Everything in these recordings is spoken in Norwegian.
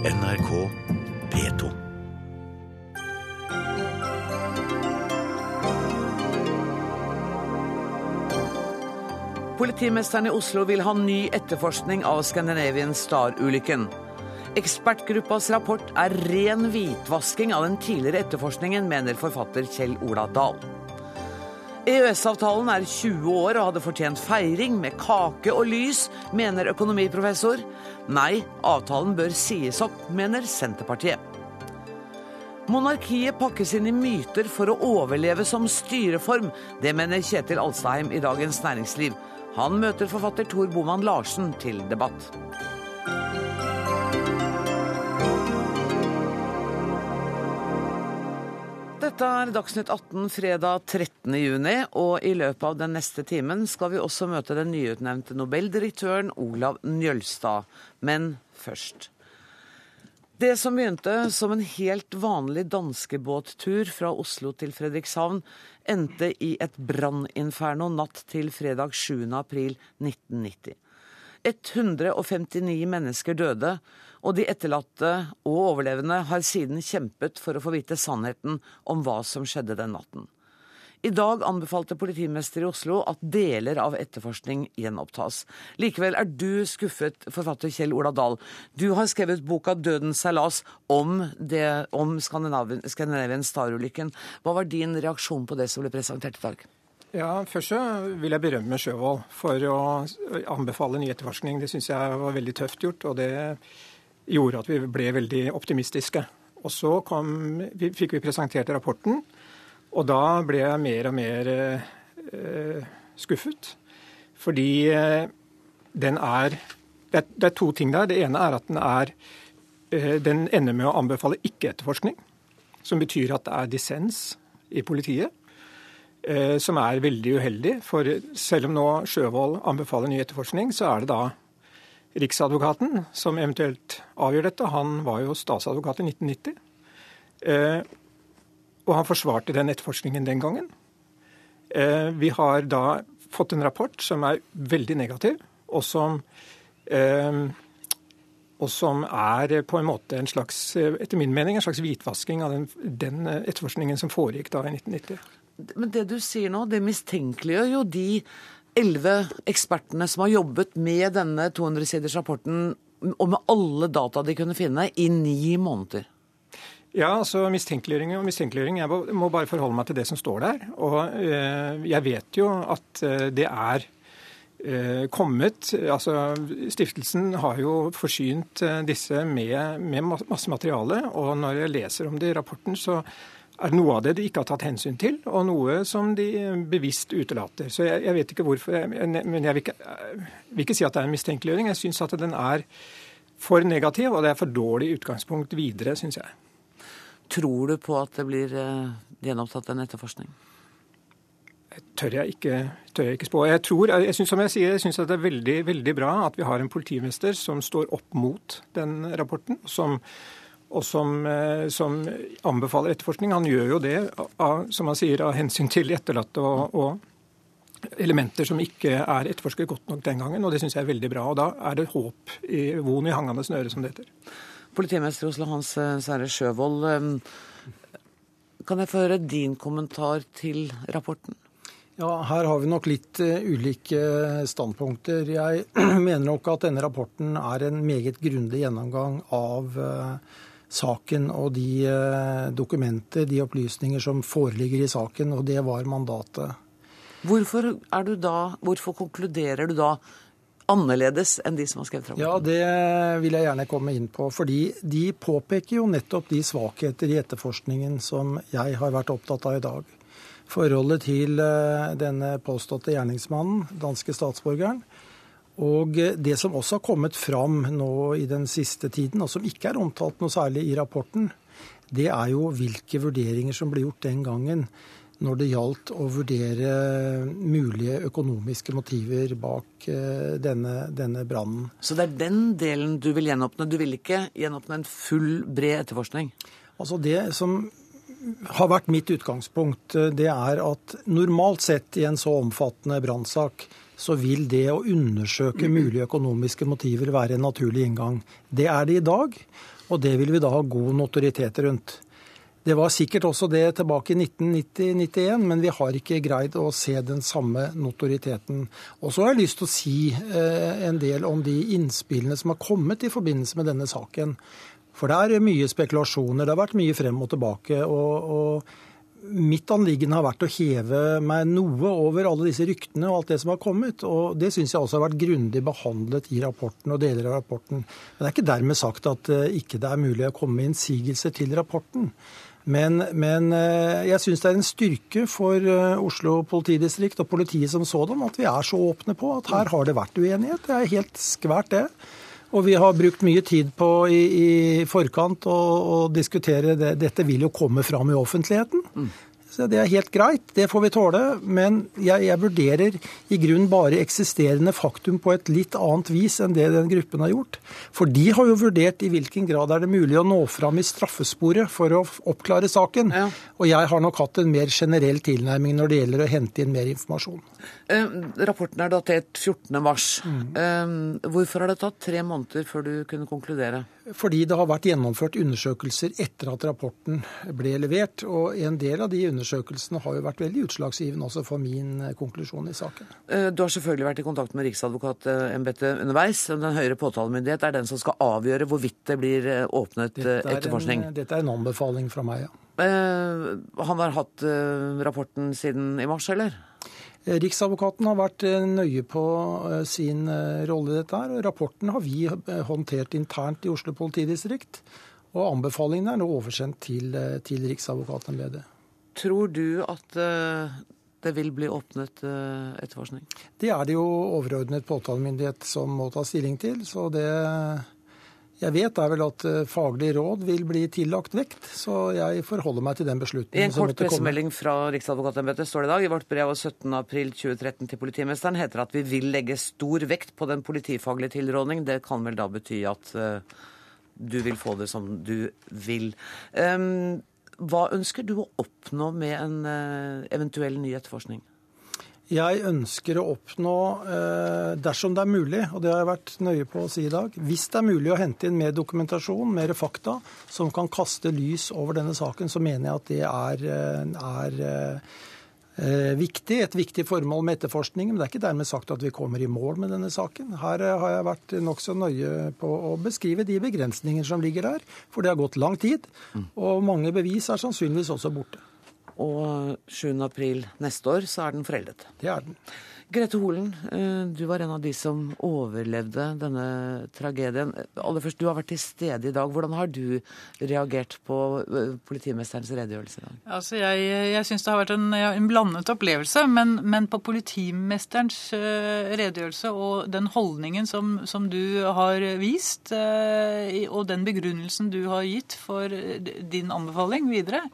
NRK P2. Politimesteren i Oslo vil ha ny etterforskning av Scandinavian Star-ulykken. Ekspertgruppas rapport er ren hvitvasking av den tidligere etterforskningen, mener forfatter Kjell Ola Dahl. EØS-avtalen er 20 år og hadde fortjent feiring med kake og lys, mener økonomiprofessor. Nei, avtalen bør sies opp, mener Senterpartiet. Monarkiet pakkes inn i myter for å overleve som styreform. Det mener Kjetil Alstheim i Dagens Næringsliv. Han møter forfatter Tor Boman Larsen til debatt. Dette er Dagsnytt 18 fredag 13. juni, og i løpet av den neste timen skal vi også møte den nyutnevnte nobeldirektøren Olav Njølstad. Men først. Det som begynte som en helt vanlig danskebåttur fra Oslo til Fredrikshavn, endte i et branninferno natt til fredag 7. april 1990. 159 mennesker døde, og de etterlatte og overlevende har siden kjempet for å få vite sannheten om hva som skjedde den natten. I dag anbefalte politimester i Oslo at deler av etterforskning gjenopptas. Likevel er du skuffet, forfatter Kjell Ola Dahl. Du har skrevet boka 'Dødens seilas' om, om Scandinavian Star-ulykken. Hva var din reaksjon på det som ble presentert i dag? Ja, Først vil jeg berømme Sjøvold for å anbefale ny etterforskning. Det syns jeg var veldig tøft gjort, og det gjorde at vi ble veldig optimistiske. Og så kom, fikk vi presentert rapporten, og da ble jeg mer og mer eh, skuffet. Fordi eh, den er det, er det, er to ting der. Det ene er at den er eh, Den ender med å anbefale ikke-etterforskning. Som betyr at det er dissens i politiet. Eh, som er veldig uheldig. For selv om nå Sjøvold anbefaler ny etterforskning, så er det da Riksadvokaten som eventuelt avgjør dette. Han var jo statsadvokat i 1990. Eh, og han forsvarte den etterforskningen den gangen. Eh, vi har da fått en rapport som er veldig negativ, og som, eh, og som er på en måte en slags, etter min mening, en slags hvitvasking av den, den etterforskningen som foregikk da i 1990. Men det du sier nå, det mistenkeliggjør jo de elleve ekspertene som har jobbet med denne 200-siders rapporten, og med alle data de kunne finne, i ni måneder. Ja, altså mistenkeliggjøring og mistenkeliggjøring. Jeg må bare forholde meg til det som står der. Og øh, jeg vet jo at det er øh, kommet Altså stiftelsen har jo forsynt disse med, med masse materiale. Og når jeg leser om det i rapporten, så er noe av det de ikke har tatt hensyn til, og noe som de bevisst utelater. Så jeg, jeg vet ikke hvorfor, men jeg vil ikke, vil ikke, si at det er en mistenkeliggjøring. Jeg syns at den er for negativ, og det er for dårlig utgangspunkt videre, syns jeg. Tror du på at det blir gjenopptatt en etterforskning? tør jeg ikke, tør jeg ikke spå. Jeg tror, jeg synes, som jeg sier, jeg syns det er veldig, veldig bra at vi har en politimester som står opp mot den rapporten. som og som, som, anbefaler etterforskning. Han gjør jo det av, som han sier, av hensyn til etterlatte og, og elementer som ikke er etterforsket godt nok den gangen. og Det syns jeg er veldig bra. og Da er det håp i von i hangende snøre, som det heter. Politimester Oslo Hans Sverre Sjøvold, kan jeg få høre din kommentar til rapporten? Ja, Her har vi nok litt ulike standpunkter. Jeg mener nok at denne rapporten er en meget grundig gjennomgang av uh, saken og de uh, dokumenter, de opplysninger som foreligger i saken, og det var mandatet. Hvorfor, du da, hvorfor konkluderer du da annerledes enn de som har skrevet rapporten? Ja, Det vil jeg gjerne komme inn på. fordi de påpeker jo nettopp de svakheter i etterforskningen som jeg har vært opptatt av i dag forholdet til denne påståtte gjerningsmannen, danske statsborgeren. Og det som også har kommet fram nå i den siste tiden, og som ikke er omtalt noe særlig i rapporten, det er jo hvilke vurderinger som ble gjort den gangen når det gjaldt å vurdere mulige økonomiske motiver bak denne, denne brannen. Så det er den delen du vil gjenåpne? Du vil ikke gjenåpne en full, bred etterforskning? Altså Det som har vært mitt utgangspunkt, det er at normalt sett i en så omfattende brannsak, så vil det å undersøke mulige økonomiske motiver være en naturlig inngang. Det er det i dag. Og det vil vi da ha god notoritet rundt. Det var sikkert også det tilbake i 1990-1991, men vi har ikke greid å se den samme notoriteten. Og så har jeg lyst til å si eh, en del om de innspillene som har kommet i forbindelse med denne saken. For det er mye spekulasjoner, det har vært mye frem og tilbake. og, og Mitt anliggende har vært å heve meg noe over alle disse ryktene og alt det som har kommet. og Det syns jeg også har vært grundig behandlet i rapporten og deler av rapporten. Men det er ikke dermed sagt at eh, ikke det er mulig å komme med innsigelser til rapporten. Men, men eh, jeg syns det er en styrke for eh, Oslo politidistrikt og politiet som sådan at vi er så åpne på at her har det vært uenighet. Det er helt skvært, det. Og vi har brukt mye tid på i, i forkant å diskutere det. Dette vil jo komme fram i offentligheten. Mm. Det er helt greit, det får vi tåle. Men jeg, jeg vurderer i grunnen bare eksisterende faktum på et litt annet vis enn det den gruppen har gjort. For de har jo vurdert i hvilken grad er det mulig å nå fram i straffesporet for å oppklare saken. Ja. Og jeg har nok hatt en mer generell tilnærming når det gjelder å hente inn mer informasjon. Eh, rapporten er datert 14.3. Mm. Eh, hvorfor har det tatt tre måneder før du kunne konkludere? Fordi det har vært gjennomført undersøkelser etter at rapporten ble levert. Og en del av de undersøkelsene har jo vært veldig utslagsgivende også for min eh, konklusjon i saken. Eh, du har selvfølgelig vært i kontakt med Riksadvokatembetet underveis. Den høyere påtalemyndighet er den som skal avgjøre hvorvidt det blir eh, åpnet dette etterforskning? En, dette er en anbefaling fra meg, ja. Han har hatt rapporten siden i mars, eller? Riksadvokaten har vært eh, nøye på eh, sin eh, rolle i dette. her, og Rapporten har vi håndtert internt i Oslo politidistrikt. Og anbefalingene er nå oversendt til, til Riksadvokatembetet. Tror du at det vil bli åpnet etterforskning? Det er det jo overordnet påtalemyndighet som må ta stilling til. så det jeg vet er vel at eh, faglig råd vil bli tillagt vekt, så jeg forholder meg til den beslutningen. I en kort pressemelding fra Riksadvokatembetet står det i dag i vårt brev av 17.4.2013 til politimesteren heter det at vi vil legge stor vekt på den politifaglige tilrådning. Det kan vel da bety at uh, du vil få det som du vil. Um, hva ønsker du å oppnå med en uh, eventuell ny etterforskning? Jeg ønsker å oppnå, eh, dersom det er mulig, og det har jeg vært nøye på å si i dag, hvis det er mulig å hente inn mer dokumentasjon, mer fakta, som kan kaste lys over denne saken, så mener jeg at det er, eh, er eh, viktig, et viktig formål med etterforskningen. Men det er ikke dermed sagt at vi kommer i mål med denne saken. Her har jeg vært nokså nøye på å beskrive de begrensninger som ligger der. For det har gått lang tid, og mange bevis er sannsynligvis også borte. Og 7. april neste år så er den foreldet. Det er den. Grete Holen, eh, du var en av de som overlevde denne tragedien. Aller først, Du har vært til stede i dag. Hvordan har du reagert på eh, politimesterens redegjørelse i dag? Altså, Jeg, jeg syns det har vært en, en blandet opplevelse. Men, men, på politimesterens eh, redegjørelse og den holdningen som, som du har vist, og den begrunnelsen du har gitt for din anbefaling videre,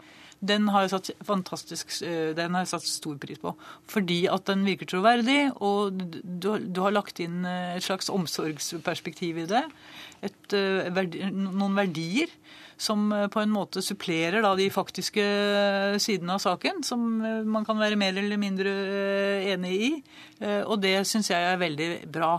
den har jeg satt fantastisk, eh, den har jeg satt stor pris på. Fordi at den virker troverdig, og du, du har lagt inn eh, et slags omsorgsperspektiv i det. Et, eh, noen verdier som på en måte supplerer da, de faktiske sidene av saken, som man kan være mer eller mindre enig i. Og det syns jeg er veldig bra.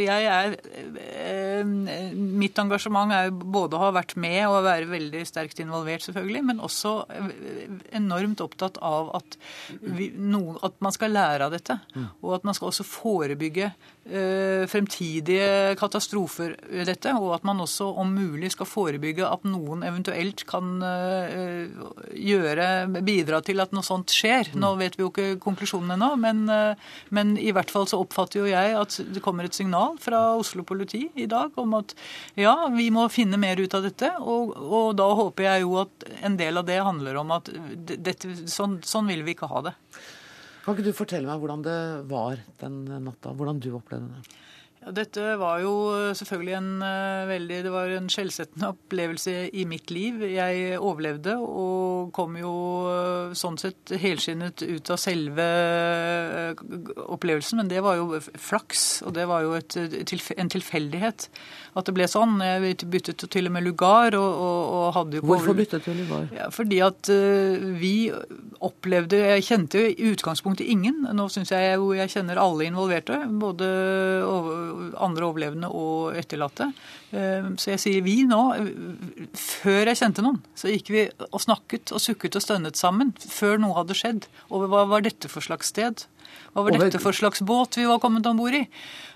For jeg er eh, Mitt engasjement er både å ha vært med og være veldig sterkt involvert, selvfølgelig, men også eh, enormt opptatt av at, vi, no, at man skal lære av dette. Mm. Og at man skal også forebygge eh, fremtidige katastrofer ved dette. Og at man også om mulig skal forebygge at noen eventuelt kan gjøre, bidra til at noe sånt skjer. Nå vet vi jo ikke konklusjonen ennå, men, men i hvert fall så oppfatter jo jeg at det kommer et signal signal fra Oslo politi i dag om at ja, vi må finne mer ut av dette. Og, og da håper jeg jo at en del av det handler om at dette, sånn, sånn vil vi ikke ha det. Kan ikke du fortelle meg hvordan det var den natta? Hvordan du opplevde det? Ja, dette var jo selvfølgelig en uh, veldig Det var en skjellsettende opplevelse i mitt liv. Jeg overlevde og kom jo uh, sånn sett helskinnet ut av selve opplevelsen, men det var jo flaks, og det var jo et, en tilfeldighet at det ble sånn. Jeg byttet til og med lugar. og, og, og hadde jo Hvorfor byttet du lugar? Ja, fordi at vi opplevde Jeg kjente jo i utgangspunktet ingen. Nå syns jeg jo jeg kjenner alle involverte. både over andre overlevende og etterlatte. Så jeg sier vi nå. Før jeg kjente noen, så gikk vi og snakket og sukket og stønnet sammen. Før noe hadde skjedd. Og hva var dette for slags sted? Hva var dette for slags båt vi var kommet om bord i?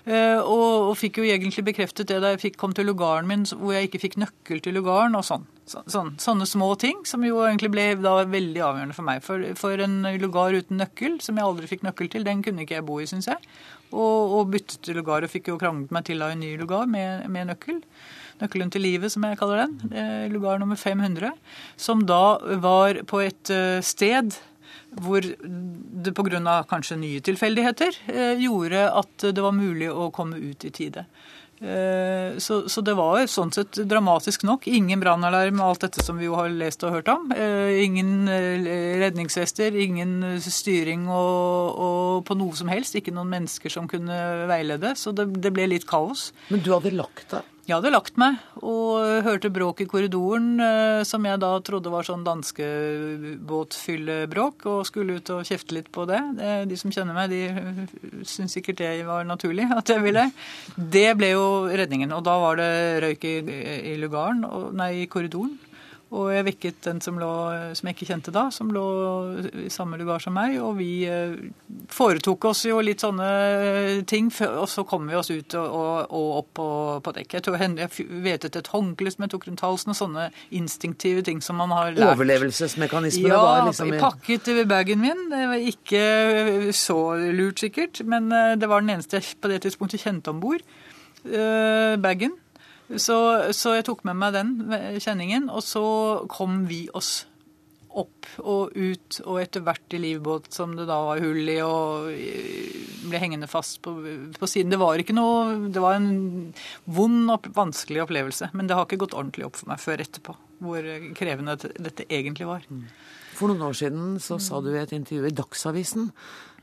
Uh, og, og, fikk jo egentlig bekreftet det da jeg fikk, kom til lugaren min, hvor jeg ikke fikk nøkkel til lugaren og sånn. Så, sånn. Sånne små ting som jo egentlig ble da veldig avgjørende for meg. For, for, en lugar uten nøkkel, som jeg aldri fikk nøkkel til, den kunne ikke jeg bo i, syns jeg. Og, og byttet til lugar og fikk jo kranglet meg til av en ny lugar med, med nøkkel. Nøkkelen til livet, som jeg kaller den. Eh, lugar nummer 500. Som da var på et uh, sted hvor det pga. kanskje nye tilfeldigheter eh, gjorde at det var mulig å komme ut i tide. Eh, så, så, det var sånn sett dramatisk nok. Ingen brannalarm, alt dette som vi jo har lest og hørt om. Eh, ingen redningsvester, ingen styring og, og på noe som helst. Ikke noen mennesker som kunne veilede. Så det, det ble litt kaos. Men du hadde lagt deg? Jeg hadde lagt meg og hørte bråk i korridoren, eh, som jeg da trodde var sånn danskebåtfyllebråk, og skulle ut og kjefte litt på det. De som kjenner meg, de syns sikkert det var naturlig at jeg ville. Det ble jo redningen. Og da var det røyk i, i lugaren, nei, i korridoren. Og jeg vekket den som, lå, som jeg ikke kjente da, som lå i samme lugar som meg. Og vi eh, foretok oss jo litt sånne ting, og så kom vi oss ut og, og, og opp på, på dekket. Jeg, jeg vetet et håndkle som jeg tok rundt halsen, og sånne instinktive ting som man har lært. Overlevelsesmekanismene ja, var liksom Ja, pakket i bagen min. Det var ikke så lurt sikkert, men eh, det var den eneste jeg på det tidspunktet kjente om bord. Bagen. Så, så, jeg tok med meg den kjenningen, og så kom vi oss opp og ut, og etter hvert i livbåt som det da var hull i, og ble hengende fast på, på siden. Det var ikke noe Det var en vond og vanskelig opplevelse, men det har ikke gått ordentlig opp for meg før etterpå, hvor krevende dette egentlig var. Mm. For noen år siden så sa du i et intervju i Dagsavisen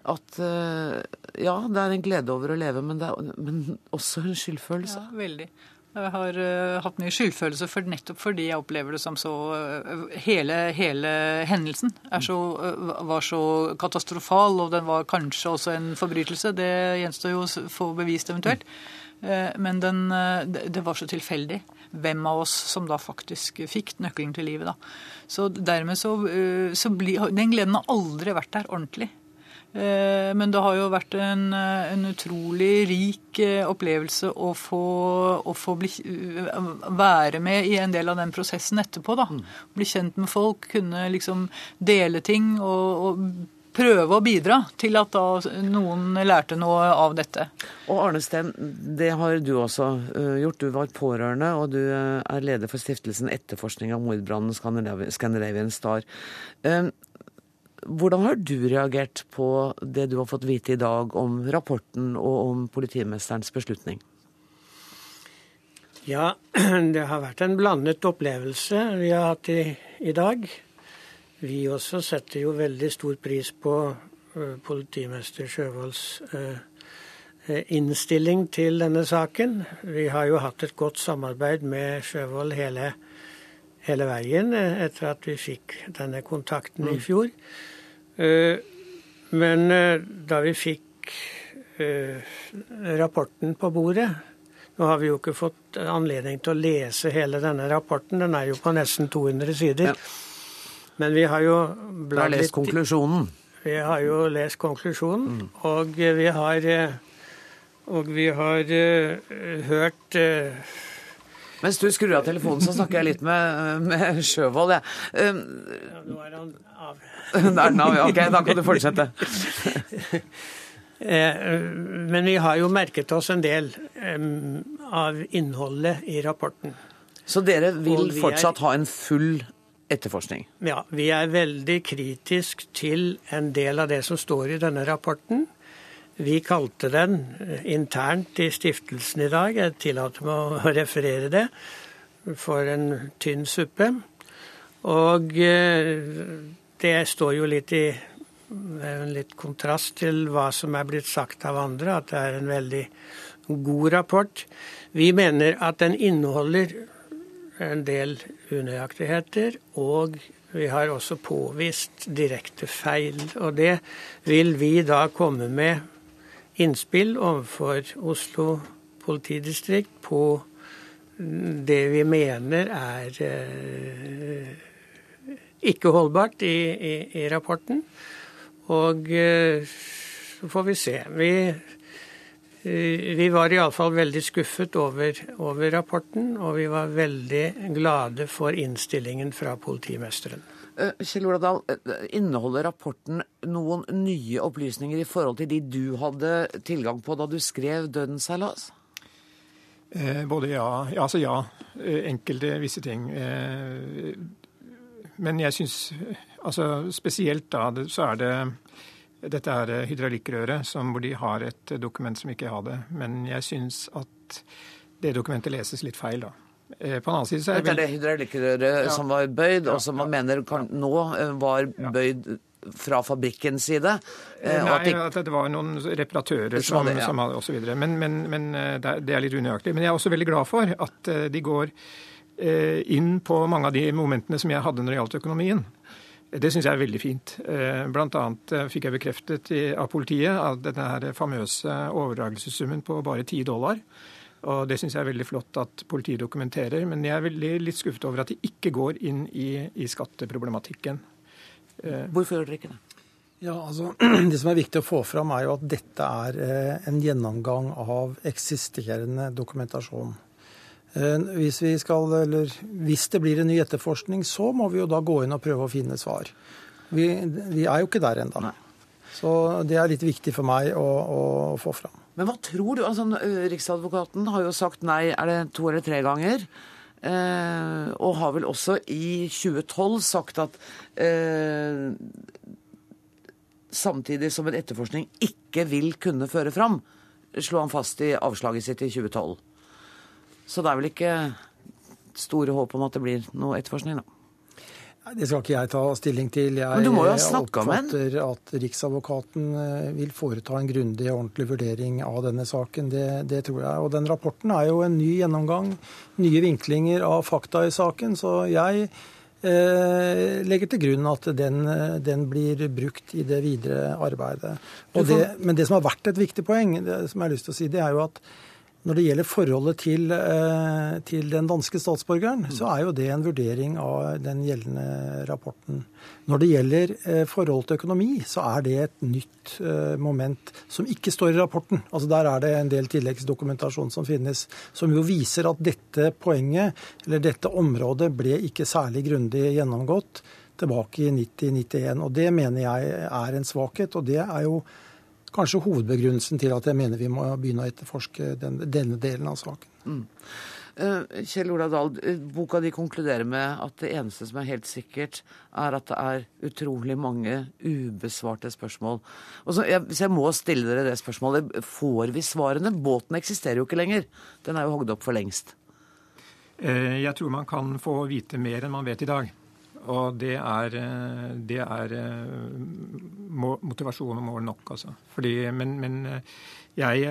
at eh, ja, det er en glede over å leve, men det er men også en skyldfølelse. Ja, veldig. Jeg har uh, hatt mye skyldfølelse for, nettopp fordi jeg opplever det som så uh, hele, hele, hendelsen så, uh, var så katastrofal, og den var kanskje også en forbrytelse. Det gjenstår jo å få bevist eventuelt. Men den, det var så tilfeldig hvem av oss som da faktisk fikk nøkkelen til livet. da. Så dermed så, så blir Den gleden har aldri vært der ordentlig. Eh, men det har jo vært en, eh, en utrolig rik eh, opplevelse å få, å få bli, være med i en del av den prosessen etterpå. da. Mm. Bli kjent med folk, kunne liksom dele ting og, og prøve å bidra til at da noen lærte noe av dette. Og Arne Steen, det har du også gjort. Du var pårørende, og du er leder for stiftelsen Etterforskning av mordbrannen Scandinavian Star. Hvordan har du reagert på det du har fått vite i dag om rapporten og om politimesterens beslutning? Ja, det har vært en blandet opplevelse vi har hatt i, i dag. Vi også setter jo veldig stor pris på uh, politimester Sjøvolds uh, innstilling til denne saken. Vi har jo hatt et godt samarbeid med Sjøvold hele, hele veien etter at vi fikk denne kontakten i mm. fjor. Eh, men eh, da vi fikk eh, rapporten på bordet Nå har vi jo ikke fått anledning til å lese hele denne rapporten, den er jo på nesten 200 sider. Ja. Men vi har jo bladd litt lest konklusjonen? Vi har jo lest konklusjonen, mm. og vi har og vi har uh, hørt uh, Mens du skrur av telefonen, så snakker jeg litt med, med Sjøvold. Ja. Um, ja, nå er han. Ok, da kan du fortsette. Eh, men vi har jo merket oss en del av innholdet i rapporten. Så dere vil fortsatt ha en full etterforskning? Ja, vi er veldig kritisk til en del av det som står i denne rapporten. Vi kalte den eh, internt i stiftelsen i dag, jeg tillater meg å referere det, for en tynn suppe. Og eh, det står jo litt i litt kontrast til hva som er blitt sagt av andre, at det er en veldig god rapport. Vi mener at den inneholder en del unøyaktigheter, og vi har også påvist direkte feil. Og det vil vi da komme med innspill overfor Oslo politidistrikt på det vi mener er eh, ikke holdbart i, i, i rapporten. Og eh, så får vi se. Vi, eh, vi var iallfall veldig skuffet over, over rapporten, og vi var veldig glade for innstillingen fra politimesteren. Eh, Kjell Ola inneholder rapporten noen nye opplysninger i forhold til de du hadde tilgang på da du skrev døden seilas'? Eh, både ja, ja, altså ja. Enkelte visse ting. Eh, men jeg syns altså Spesielt da så er det dette er hydraulikkrøret, hvor de har et dokument som ikke jeg hadde. Men jeg syns at det dokumentet leses litt feil, da. Eh, på den annen side så er Dette er det hydraulikkrøret ja. som var bøyd, ja. og som man mener kan, nå eh, var bøyd fra fabrikkens side? Eh, Nei, at, de, at det var noen reparatører som, som hadde osv. Men, men, men det er litt unøyaktig. Men jeg er også veldig glad for at de går inn på mange av de momentene som jeg hadde når det gjaldt økonomien. Det syns jeg er veldig fint. Bl.a. blant annet eh, fikk jeg bekreftet av politiet at denne her famøse overdragelsessummen på bare 10 dollar. Og Det syns jeg er veldig flott at politiet dokumenterer. Men jeg er veldig litt skuffet over at de ikke går inn i, i skatteproblematikken. Eh, Hvorfor gjør dere ikke det? Ja, altså, Det som er viktig å få fram, er jo at dette er en gjennomgang av eksisterende dokumentasjon. Eh, hvis, skal, eller, hvis, det blir en ny etterforskning, så må vi jo da gå inn og prøve å finne svar. Vi, vi er jo ikke der ennå. Så det er litt viktig for meg å, å, få fram. Men hva tror du? Altså, Riksadvokaten har jo sagt nei er det to eller tre ganger. Eh, og har vel også i 2012 sagt at eh, samtidig som en etterforskning ikke vil kunne føre fram, slo han fast i avslaget sitt i 2012. Så det er vel ikke store håp om at det blir noe etterforskning, da. Det skal ikke jeg ta stilling til. Jeg Men du må jo ha oppfatter at Riksadvokaten eh, vil foreta en grundig og ordentlig vurdering av denne saken. Det, det, tror jeg. Og den rapporten er jo en ny gjennomgang, nye vinklinger av fakta i saken. Så jeg eh, legger til grunn at den, den, blir brukt i det videre arbeidet. Det, men det som har vært et viktig poeng, det, som jeg har lyst til å si, det er jo at når det gjelder forholdet til, eh, til, den danske statsborgeren, så er jo det en vurdering av den gjeldende rapporten. Når det gjelder forholdet forhold til økonomi, så er det et nytt eh, moment som ikke står i rapporten. Altså Der er det en del tilleggsdokumentasjon som finnes, som jo viser at dette poenget, eller dette området, ble ikke særlig grundig gjennomgått tilbake i 90-91. Og det mener jeg er en svakhet. og det er jo kanskje hovedbegrunnelsen til at jeg mener vi må begynne å etterforske den, denne delen av saken. Mm. Uh, Kjell Ola Dahl, eh, boka di konkluderer med at det eneste som er helt sikkert, er at det er utrolig mange ubesvarte spørsmål. Og så, jeg, så jeg må stille dere det spørsmålet. Får vi svarene? Båten eksisterer jo ikke lenger. Den er jo hogd opp for lengst. Uh, jeg tror man kan få vite mer enn man vet i dag. Og det er, eh, det er eh, motivasjon og mål nok, altså. Fordi, men, men, eh, jeg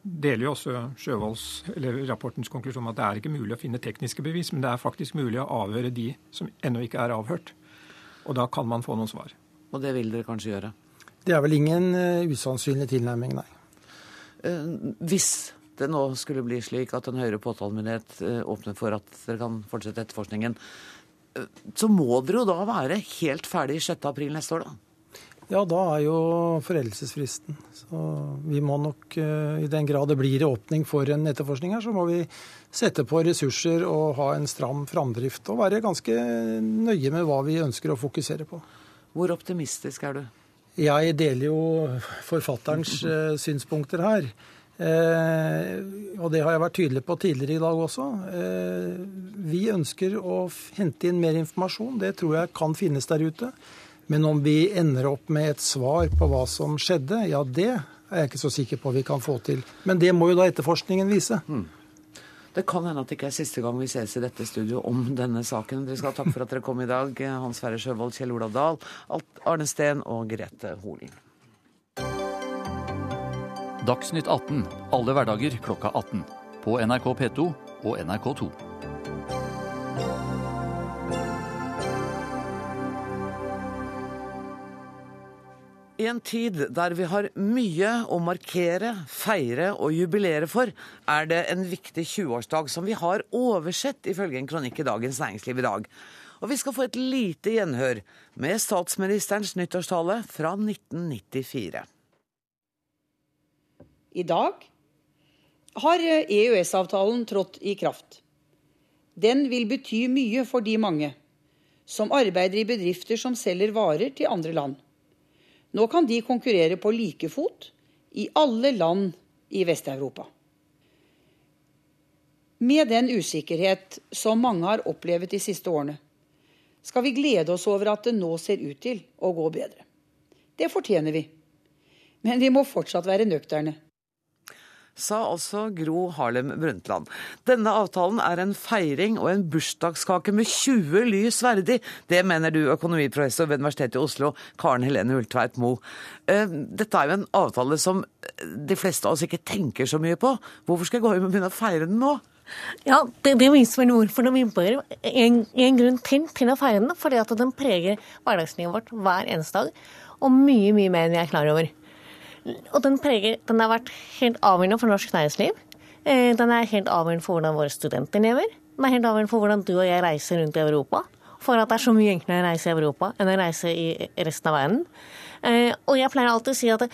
deler jo også Sjøvolds, eller rapportens konklusjon om at det er ikke mulig å finne tekniske bevis, men det er faktisk mulig å avhøre de som ennå ikke er avhørt. Og da kan man få noen svar. Og det vil dere kanskje gjøre? Det er vel ingen usannsynlig tilnærming, nei. Hvis det nå skulle bli slik at en høyere påtalemyndighet åpner for at dere kan fortsette etterforskningen, så må dere jo da være helt ferdig 6. april neste år, da? Ja, da er jo foreldelsesfristen. Så vi må nok, eh, i den grad det blir åpning for en etterforskning her, så må vi sette på ressurser og ha en stram framdrift. Og være ganske nøye med hva vi ønsker å fokusere på. Hvor optimistisk er du? Jeg deler jo forfatterens eh, synspunkter her. Eh, og det har jeg vært tydelig på tidligere i dag også. Eh, vi ønsker å hente inn mer informasjon. Det tror jeg kan finnes der ute. Men om vi ender opp med et svar på hva som skjedde, ja, det er jeg ikke så sikker på vi kan få til. Men det må jo da etterforskningen vise. Mm. Det kan hende at det ikke er siste gang vi ses i dette studio om denne saken. Dere skal ha takk for at dere kom i dag, Hans Sverre Sjøvold, Kjell Olav Dahl, Arne Steen og Grete Holen. Dagsnytt 18 alle hverdager klokka 18. På NRK P2 og NRK2. I en tid der vi har mye å markere, feire og jubilere for, er det en viktig 20-årsdag som vi har oversett, ifølge en kronikk i Dagens Næringsliv i dag. Og vi skal få et lite gjenhør med statsministerens nyttårstale fra 1994. I dag har EØS-avtalen trådt i kraft. Den vil bety mye for de mange som arbeider i bedrifter som selger varer til andre land. Nå kan de konkurrere på like fot i alle land i Vest-Europa. Med den usikkerhet som mange har opplevd de siste årene, skal vi glede oss over at det nå ser ut til å gå bedre. Det fortjener vi. Men vi må fortsatt være nøkterne sa altså Gro Harlem Brundtland. Denne avtalen er en feiring og en bursdagskake med 20 lys verdig. Det mener du, økonomiprofessor ved Universitetet i Oslo, Karen Helene Hultveit Moe. Eh, dette er jo en avtale som de fleste av oss ikke tenker så mye på. Hvorfor skal jeg gå hjem og begynne å feire den nå? Ja, Det, det viser vel hvorfor det bør en, en grunn til til å feire den. Fordi at den preger hverdagslivet vårt hver eneste dag. Og mye, mye mer enn vi er klar over. Og den, preger, den har vært helt avgjørende for norsk næringsliv. Eh, den er helt avgjørende for hvordan våre studenter lever. Den er helt avgjørende for hvordan du og jeg reiser rundt i Europa. For at det er så mye enklere å reise i Europa enn å reise i resten av verden. Eh, og jeg pleier alltid å si at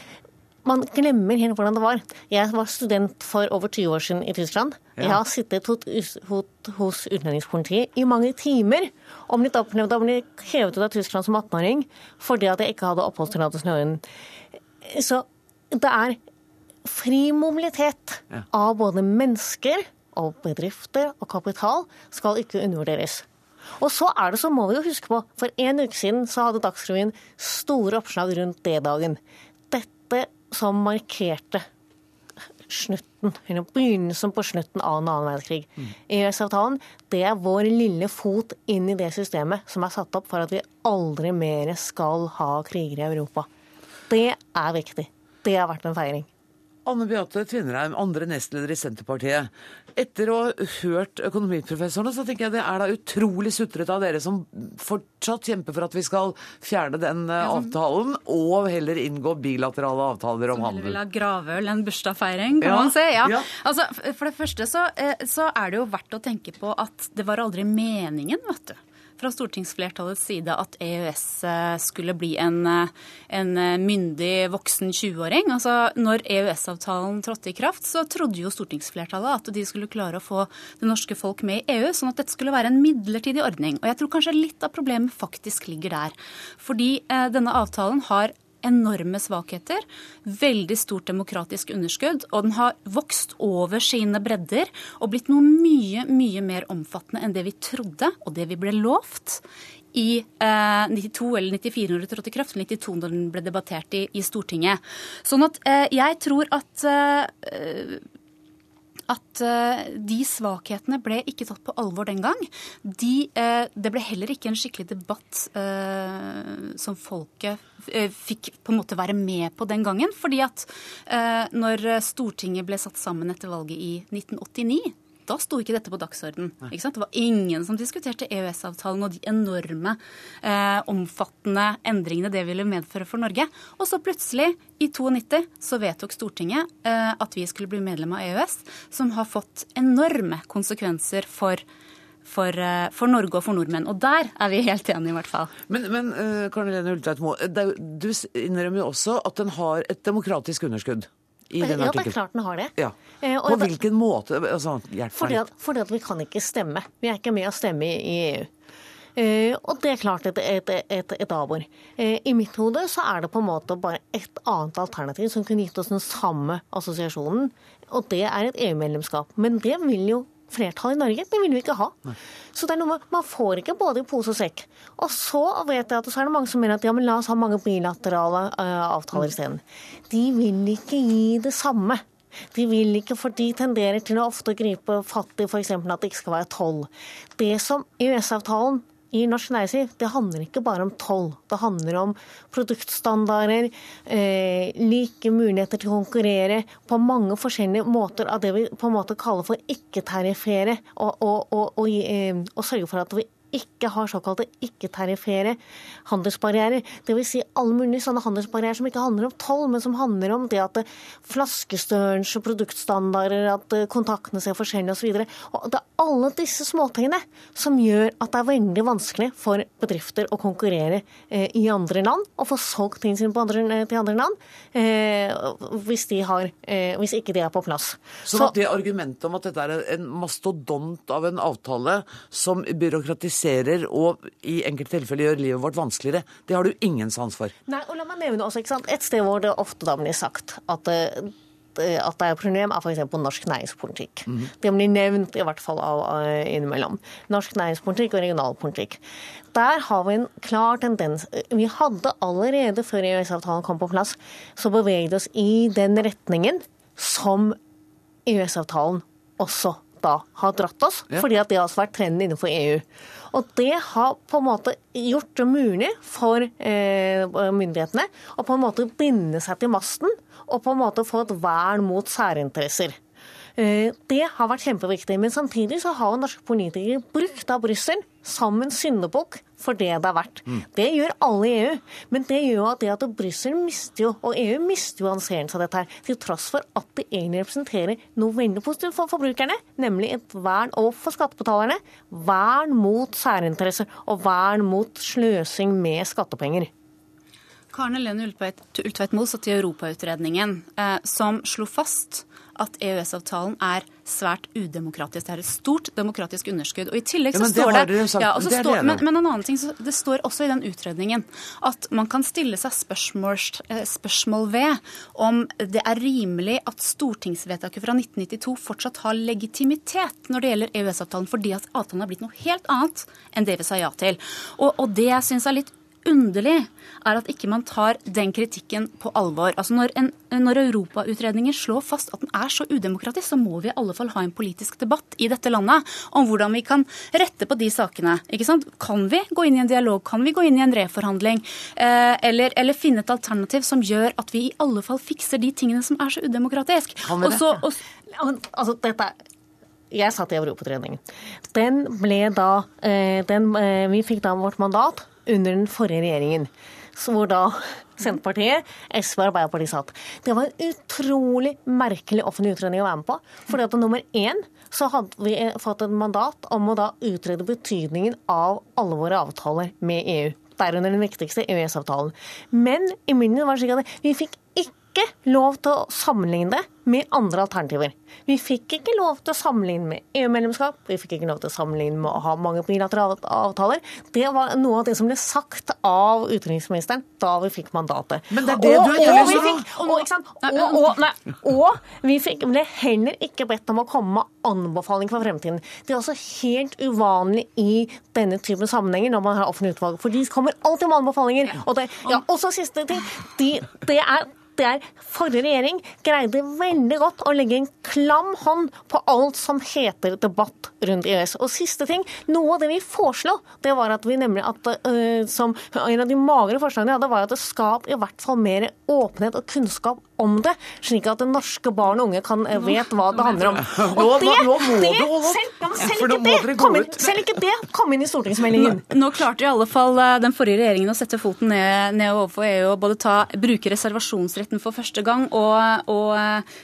man glemmer helt hvordan det var. Jeg var student for over 20 år siden i Tyskland. Ja. Jeg har sittet hos utlendingspolitiet i mange timer og blitt opplevd og blitt hevet ut av Tyskland som 18-åring fordi at jeg ikke hadde oppholdstillatelse i orden. Så det er fri mobilitet ja. av både mennesker og bedrifter og kapital skal ikke undervurderes. Og så er det så må vi jo huske på, for en uke siden så hadde Dagsrevyen store oppslag rundt D-dagen. Dette som markerte slutten, eller begynnelsen på slutten av en annen verdenskrig. Mm. EØS-avtalen det er vår lille fot inn i det systemet som er satt opp for at vi aldri mer skal ha kriger i Europa. Det er viktig. Det har vært en feiring. Anne Beate Tvinnereim, andre nestleder i Senterpartiet. Etter å ha hørt økonomiprofessorene, så tenker jeg det er da utrolig sutrete av dere som fortsatt kjemper for at vi skal fjerne den eh, avtalen, og heller inngå bilaterale avtaler om handel. Som vil ha gravøl, en bursdagsfeiring, kan ja. man si. Ja. ja. Altså, for det første så, eh, så er det jo verdt å tenke på at det var aldri meningen, vet du fra stortingsflertallets side at EØS eh, skulle bli en, eh, en eh, myndig voksen 20-åring. Altså, når EØS-avtalen trådte i kraft, så trodde jo stortingsflertallet at de skulle klare å få det norske folk med i EU, sånn at dette skulle være en midlertidig ordning. Og jeg tror kanskje litt av problemet faktisk ligger der. Fordi eh, denne avtalen har enorme svakheter, veldig stort demokratisk underskudd, og den har vokst over sine bredder og blitt noe mye, mye mer omfattende enn det vi trodde, og det vi ble lovt i eh, 92 eller 94 når det trådte i kraft, 92 når den ble debattert i, i Stortinget. Sånn at eh, jeg tror at eh, at uh, de svakhetene ble ikke tatt på alvor den gang. De, uh, det ble heller ikke en skikkelig debatt uh, som folket fikk på en måte være med på den gangen. Fordi at når Stortinget ble satt sammen etter valget i 1989 da sto ikke dette på dagsorden. Ikke det var ingen som diskuterte EØS-avtalen og de enorme, eh, omfattende endringene det ville medføre for Norge. Og så plutselig, i 92, så vedtok Stortinget eh, at vi skulle bli medlem av EØS, som har fått enorme konsekvenser for for, eh, for, Norge og for nordmenn. Og der er vi helt enige, i hvert fall. Men, men uh, Karen Helene Ultveit Moe, du innrømmer jo også at den har et demokratisk underskudd? I den artikkelen? Ja, det er klart den har det. Ja. Eh, På hvilken måte? Altså, fordi at, fordi at vi kan ikke stemme. Vi er ikke med å stemme i EU. Uh, og det er klart et, et, et, et avbord. Uh, I mitt hode så er det på en måte bare et annet alternativ som kunne gitt oss den samme assosiasjonen, og det er et EU-medlemskap. Men det vil jo flertall i Norge. Det vil vi ikke ha. Nei. Så det er noe med, Man får ikke både i pose og sekk. Og så vet jeg at så er det mange som mener at ja, men la oss ha mange bilaterale uh, avtaler isteden. De vil ikke gi det samme. De vil ikke, for de tenderer til å ofte gripe fatt i f.eks. at det ikke skal være toll. Det som EØS-avtalen i norsk næringsliv, det handler ikke bare om toll. Det handler om produktstandarder, eh, like muligheter til å konkurrere på mange forskjellige måter av det vi på en måte kaller for ikke-tariffere, og, og, og, og, eh, sørge for at vi ikke har såkalte ikke-tariffere handelsbarrierer. Dvs. Si alle mulige sånne handelsbarrierer som ikke handler om toll, men som handler om det at flaskestørrelse, produktstandarder, at kontaktene ser forskjellige osv. Det er alle disse småtingene som gjør at det er veldig vanskelig for bedrifter å konkurrere eh, i andre land og få solgt tingene sine eh, til andre land eh, hvis, de har, hvis, ikke de er på plass. Så, Så det argumentet om at dette er en mastodont av en avtale som byråkratiserer og i enkelte tilfeller gjør livet vårt vanskeligere, det har du ingen sans for? Nei, og la meg nevne også, ikke sant? Et sted hvor det ofte da blir sagt at at det er et problem, er f.eks. norsk næringspolitikk. Mm. Det blir nevnt i hvert fall av, innimellom. Norsk næringspolitikk og regionalpolitikk. Der har vi en klar tendens. Vi hadde allerede før EØS-avtalen kom på plass, så beveget oss i den retningen som EØS-avtalen også da har dratt oss, ja. fordi at det har også vært trenden innenfor EU. Og det har på en måte gjort det mulig for eh, myndighetene å på en måte binde seg til masten og på en måte få et vern mot særinteresser. Eh, det har vært kjempeviktig. Men samtidig så har norske politikere brukt av Brussel som en syndebukk for det det har vært. Mm. Det gjør alle i EU. Men det gjør at det at Brussel mister jo, og EU mister jo anseelse av dette her, til tross for at det egentlig representerer noe veldig positivt for forbrukerne, nemlig et vern, overfor for skattebetalerne, vern mot særinteresser og vern mot sløsing med skattepenger. Karen Helene Ultveit Moe satt i Europautredningen, eh, som slo fast at EØS-avtalen er svært udemokratisk. Det er et stort demokratisk underskudd. Og i tillegg så ja, står det, ja, det, står, men, men, en annen ting, det står også i den utredningen at man kan stille seg spørsmål, eh, spørsmål ved om det er rimelig at stortingsvedtaket fra 1992 fortsatt har legitimitet når det gjelder EØS-avtalen, fordi at avtalen har blitt noe helt annet enn det vi sa ja til. Og, og det jeg syns er litt underlig, er at ikke man tar den kritikken på alvor. Altså når, en, når Europautredninger slår fast at den er så udemokratisk, så må vi i alle fall ha en politisk debatt i dette landet om hvordan vi kan rette på de sakene. Ikke sant? Kan vi gå inn i en dialog? Kan vi gå inn i en reforhandling? Eh, eller, eller, finne et alternativ som gjør at vi i alle fall fikser de tingene som er så udemokratisk? Kan vi det? Også, også, altså, dette jeg satt i Europautredningen. Den ble da eh, den, eh, Vi fikk da vårt mandat under den forrige regjeringen. Hvor da Senterpartiet, SV og Arbeiderpartiet satt. Det var en utrolig merkelig offentlig utredning å være med på. fordi at nummer én så hadde vi fått et mandat om å da utrede betydningen av alle våre avtaler med EU. Derunder den viktigste EØS-avtalen. Men i var det slik at vi fikk ikke lov til å sammenligne det med andre alternativer. Vi fikk ikke lov til å sammenligne med EU-medlemskap, vi fikk ikke lov til å sammenligne med å ha mange bilaterale avtaler. Det var noe av det som ble sagt av utenriksministeren da vi fikk mandatet. Men det er det og, du er og, fikk, og, og, nei, og, vi fikk, ble heller ikke bedt om å komme med anbefaling for fremtiden. Det er også helt uvanlig i denne typen sammenhenger når man har offentlig utvalg, for de kommer alltid med anbefalinger. Og, det, ja, så siste ting. De, det er det er forrige regjering greide veldig godt å legge en klam hånd på alt som heter debatt rundt EØS. Og siste ting, noe av det vi foreslo, det var at vi nemlig at øh, som En av de magre forslagene vi hadde, var at det skap i hvert fall mer åpenhet og kunnskap om det, slik at norske barn og unge kan uh, vet hva det handler om. Og det, det selv, selv, ikke det, inn, selv ikke det kom inn i stortingsmeldingen. Nå, nå klarte i alle fall eh, den forrige regjeringen å sette foten ned, ned overfor EU og både ta, bruke reservasjonsretten for første gang og, og,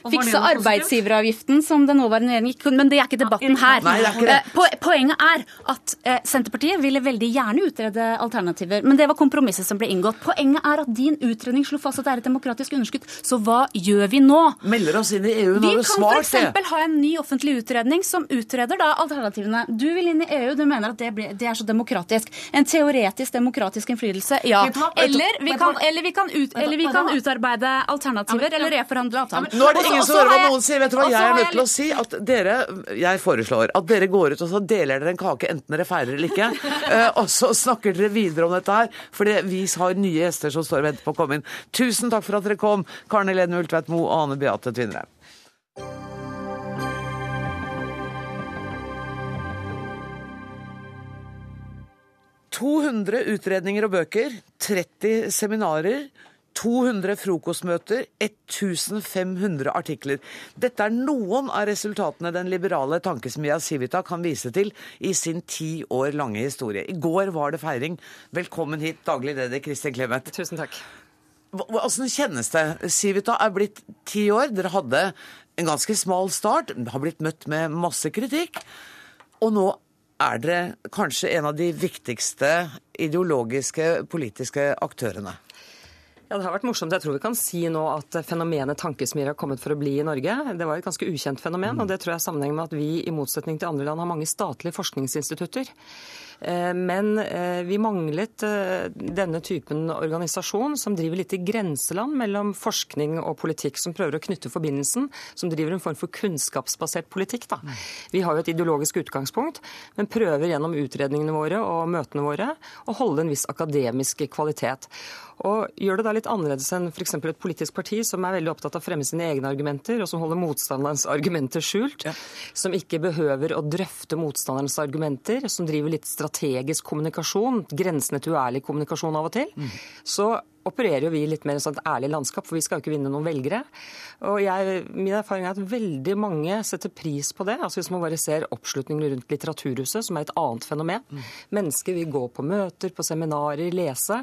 og fikse arbeidsgiveravgiften som den nåværende regjeringen gikk Men det er ikke debatten her. Nei, er eh, Poenget er at eh, Senterpartiet ville veldig gjerne utrede alternativer, men det var kompromisset som ble inngått. Poenget er at din utredning slo fast at det er et demokratisk underskudd. Så hva gjør vi nå? Melder oss inn i EU, nå har du svart det. Vi kan f.eks. ha en ny offentlig utredning som utreder da alternativene. Du vil inn i EU, du mener at det, blir, det er så demokratisk. En teoretisk demokratisk innflytelse, ja. Eller vi kan, eller vi kan, ut, eller vi kan utarbeide alternativer eller reforhandle avtalen. Nå er det ingen som hører hva noen sier. Vet du hva jeg er nødt til å si? At dere, jeg foreslår at dere går ut og så deler dere en kake, enten dere feirer eller ikke. Eh, og så snakker dere videre om dette her. For vi har nye gjester som står og venter på å komme inn. Tusen takk for at dere kom, Karen Helene Ultveit Moe og Ane Beate Tvinnereim. «200 utredninger og bøker, 30 seminarer, 200 frokostmøter, 1500 artikler. Dette er noen av resultatene den liberale tankesmia Civita kan vise til i sin ti år lange historie. I går var det feiring. Velkommen hit, daglig leder Kristin Clemet. Tusen takk. Hvordan kjennes det? Civita er blitt ti år. Dere hadde en ganske smal start, har blitt møtt med masse kritikk. Og nå er dere kanskje en av de viktigste ideologiske, politiske aktørene. Ja, Det har vært morsomt. Jeg tror vi kan si nå at fenomenet tankesmier har kommet for å bli i Norge. Det var et ganske ukjent fenomen, og det tror jeg er sammenheng med at vi i motsetning til andre land har mange statlige forskningsinstitutter. Eh, men eh, vi manglet eh, denne typen organisasjon som driver litt i grenseland mellom forskning og politikk, som prøver å knytte forbindelsen, som driver en form for kunnskapsbasert politikk. Da. Vi har jo et ideologisk utgangspunkt, men prøver gjennom utredningene våre og møtene våre å holde en viss akademisk kvalitet. Og gjør det da litt annerledes enn f.eks. et politisk parti som er veldig opptatt av å fremme sine egne argumenter, og som holder motstanderens argumenter skjult, ja. som ikke behøver å drøfte motstanderens argumenter, som driver litt strategisk kommunikasjon, grensene til uærlig kommunikasjon av og til, mm. så opererer jo vi litt mer i et ærlig landskap, for vi skal jo ikke vinne noen velgere. Og jeg, Min erfaring er at veldig mange setter pris på det. altså Hvis man bare ser oppslutningen rundt Litteraturhuset, som er et annet fenomen. Mm. Mennesker vil gå på møter, på seminarer, lese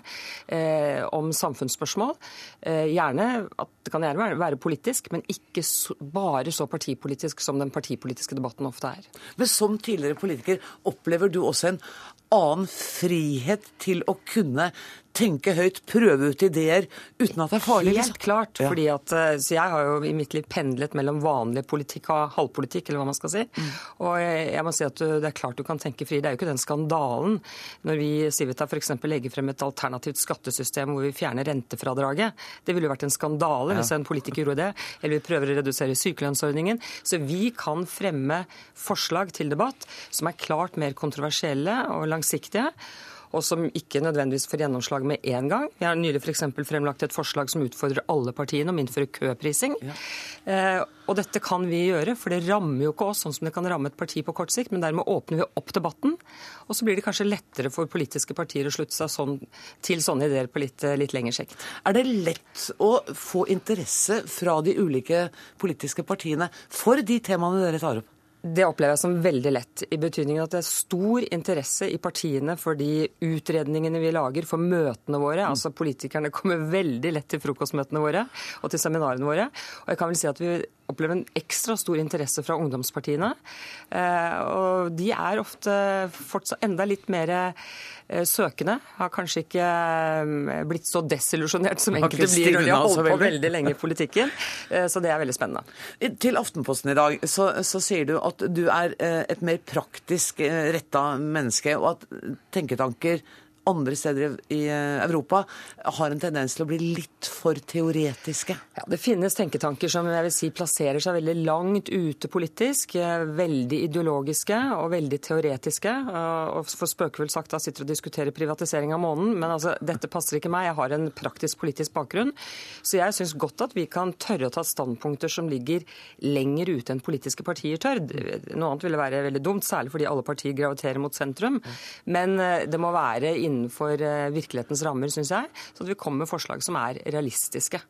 eh, om samfunnsspørsmål. Eh, gjerne, Det kan gjerne være, være politisk, men ikke så, bare så partipolitisk som den partipolitiske debatten ofte er. Men som tidligere politiker, opplever du også en annen frihet til å kunne tenke høyt, prøve ut ideer uten at det er farlig? Helt liksom? klart. Ja. fordi at, eh, så Jeg har jo i mitt liv pendlet mellom vanlig politikk og halvpolitikk, eller hva man skal si. Mm. Og jeg må si at det er klart du kan tenke fri. Det er jo ikke den skandalen når vi Civita f.eks. legger frem et alternativt skattesystem hvor vi fjerner rentefradraget. Det ville jo vært en skandale ja. hvis en politiker gjorde det. Eller vi prøver å redusere sykelønnsordningen. Så vi kan fremme forslag til debatt som er klart mer kontroversielle og langsiktige og som ikke nødvendigvis får gjennomslag med én gang. Vi har nylig f.eks. fremlagt et forslag som utfordrer alle partiene om å innføre køprising. Ja. Eh, og dette kan vi gjøre, for det rammer jo ikke oss sånn som det kan ramme et parti på kort sikt, men dermed åpner vi opp debatten. Og så blir det kanskje lettere for politiske partier å slutte seg sånn, til sånne ideer på litt, litt lengre sikt. Er det lett å få interesse fra de ulike politiske partiene for de temaene dere tar opp? Det opplever jeg som veldig lett, i betydningen at det er stor interesse i partiene for de utredningene vi lager, for møtene våre. Mm. Altså Politikerne kommer veldig lett til frokostmøtene våre og til seminarene våre. Og jeg kan vel si at vi opplever en ekstra stor interesse fra ungdomspartiene. Eh, og de er ofte fortsatt enda litt mer søkende. Har kanskje ikke eh, blitt så desillusjonert som enkelte blir når de har holdt på veldig lenge i politikken. Så det er veldig spennende. Til Aftenposten i dag så, så sier du at du er et mer praktisk retta menneske, og at tenketanker andre steder i eh, Europa har en tendens til å bli litt for teoretiske? Ja, Det finnes tenketanker som jeg vil si plasserer seg veldig langt ute politisk. Eh, veldig ideologiske og veldig teoretiske. Og for spøkefullt sagt da sitter og diskuterer privatisering av månen. Men altså, dette passer ikke meg. Jeg har en praktisk politisk bakgrunn. Så jeg syns godt at vi kan tørre å ta standpunkter som ligger lenger ute enn politiske partier tør. Noe annet ville være veldig dumt, særlig fordi alle partier graviterer mot sentrum. Men eh, det må være innenfor eh, virkelighetens rammer, syns jeg. Så at vi kommer med forslag som er realistiske.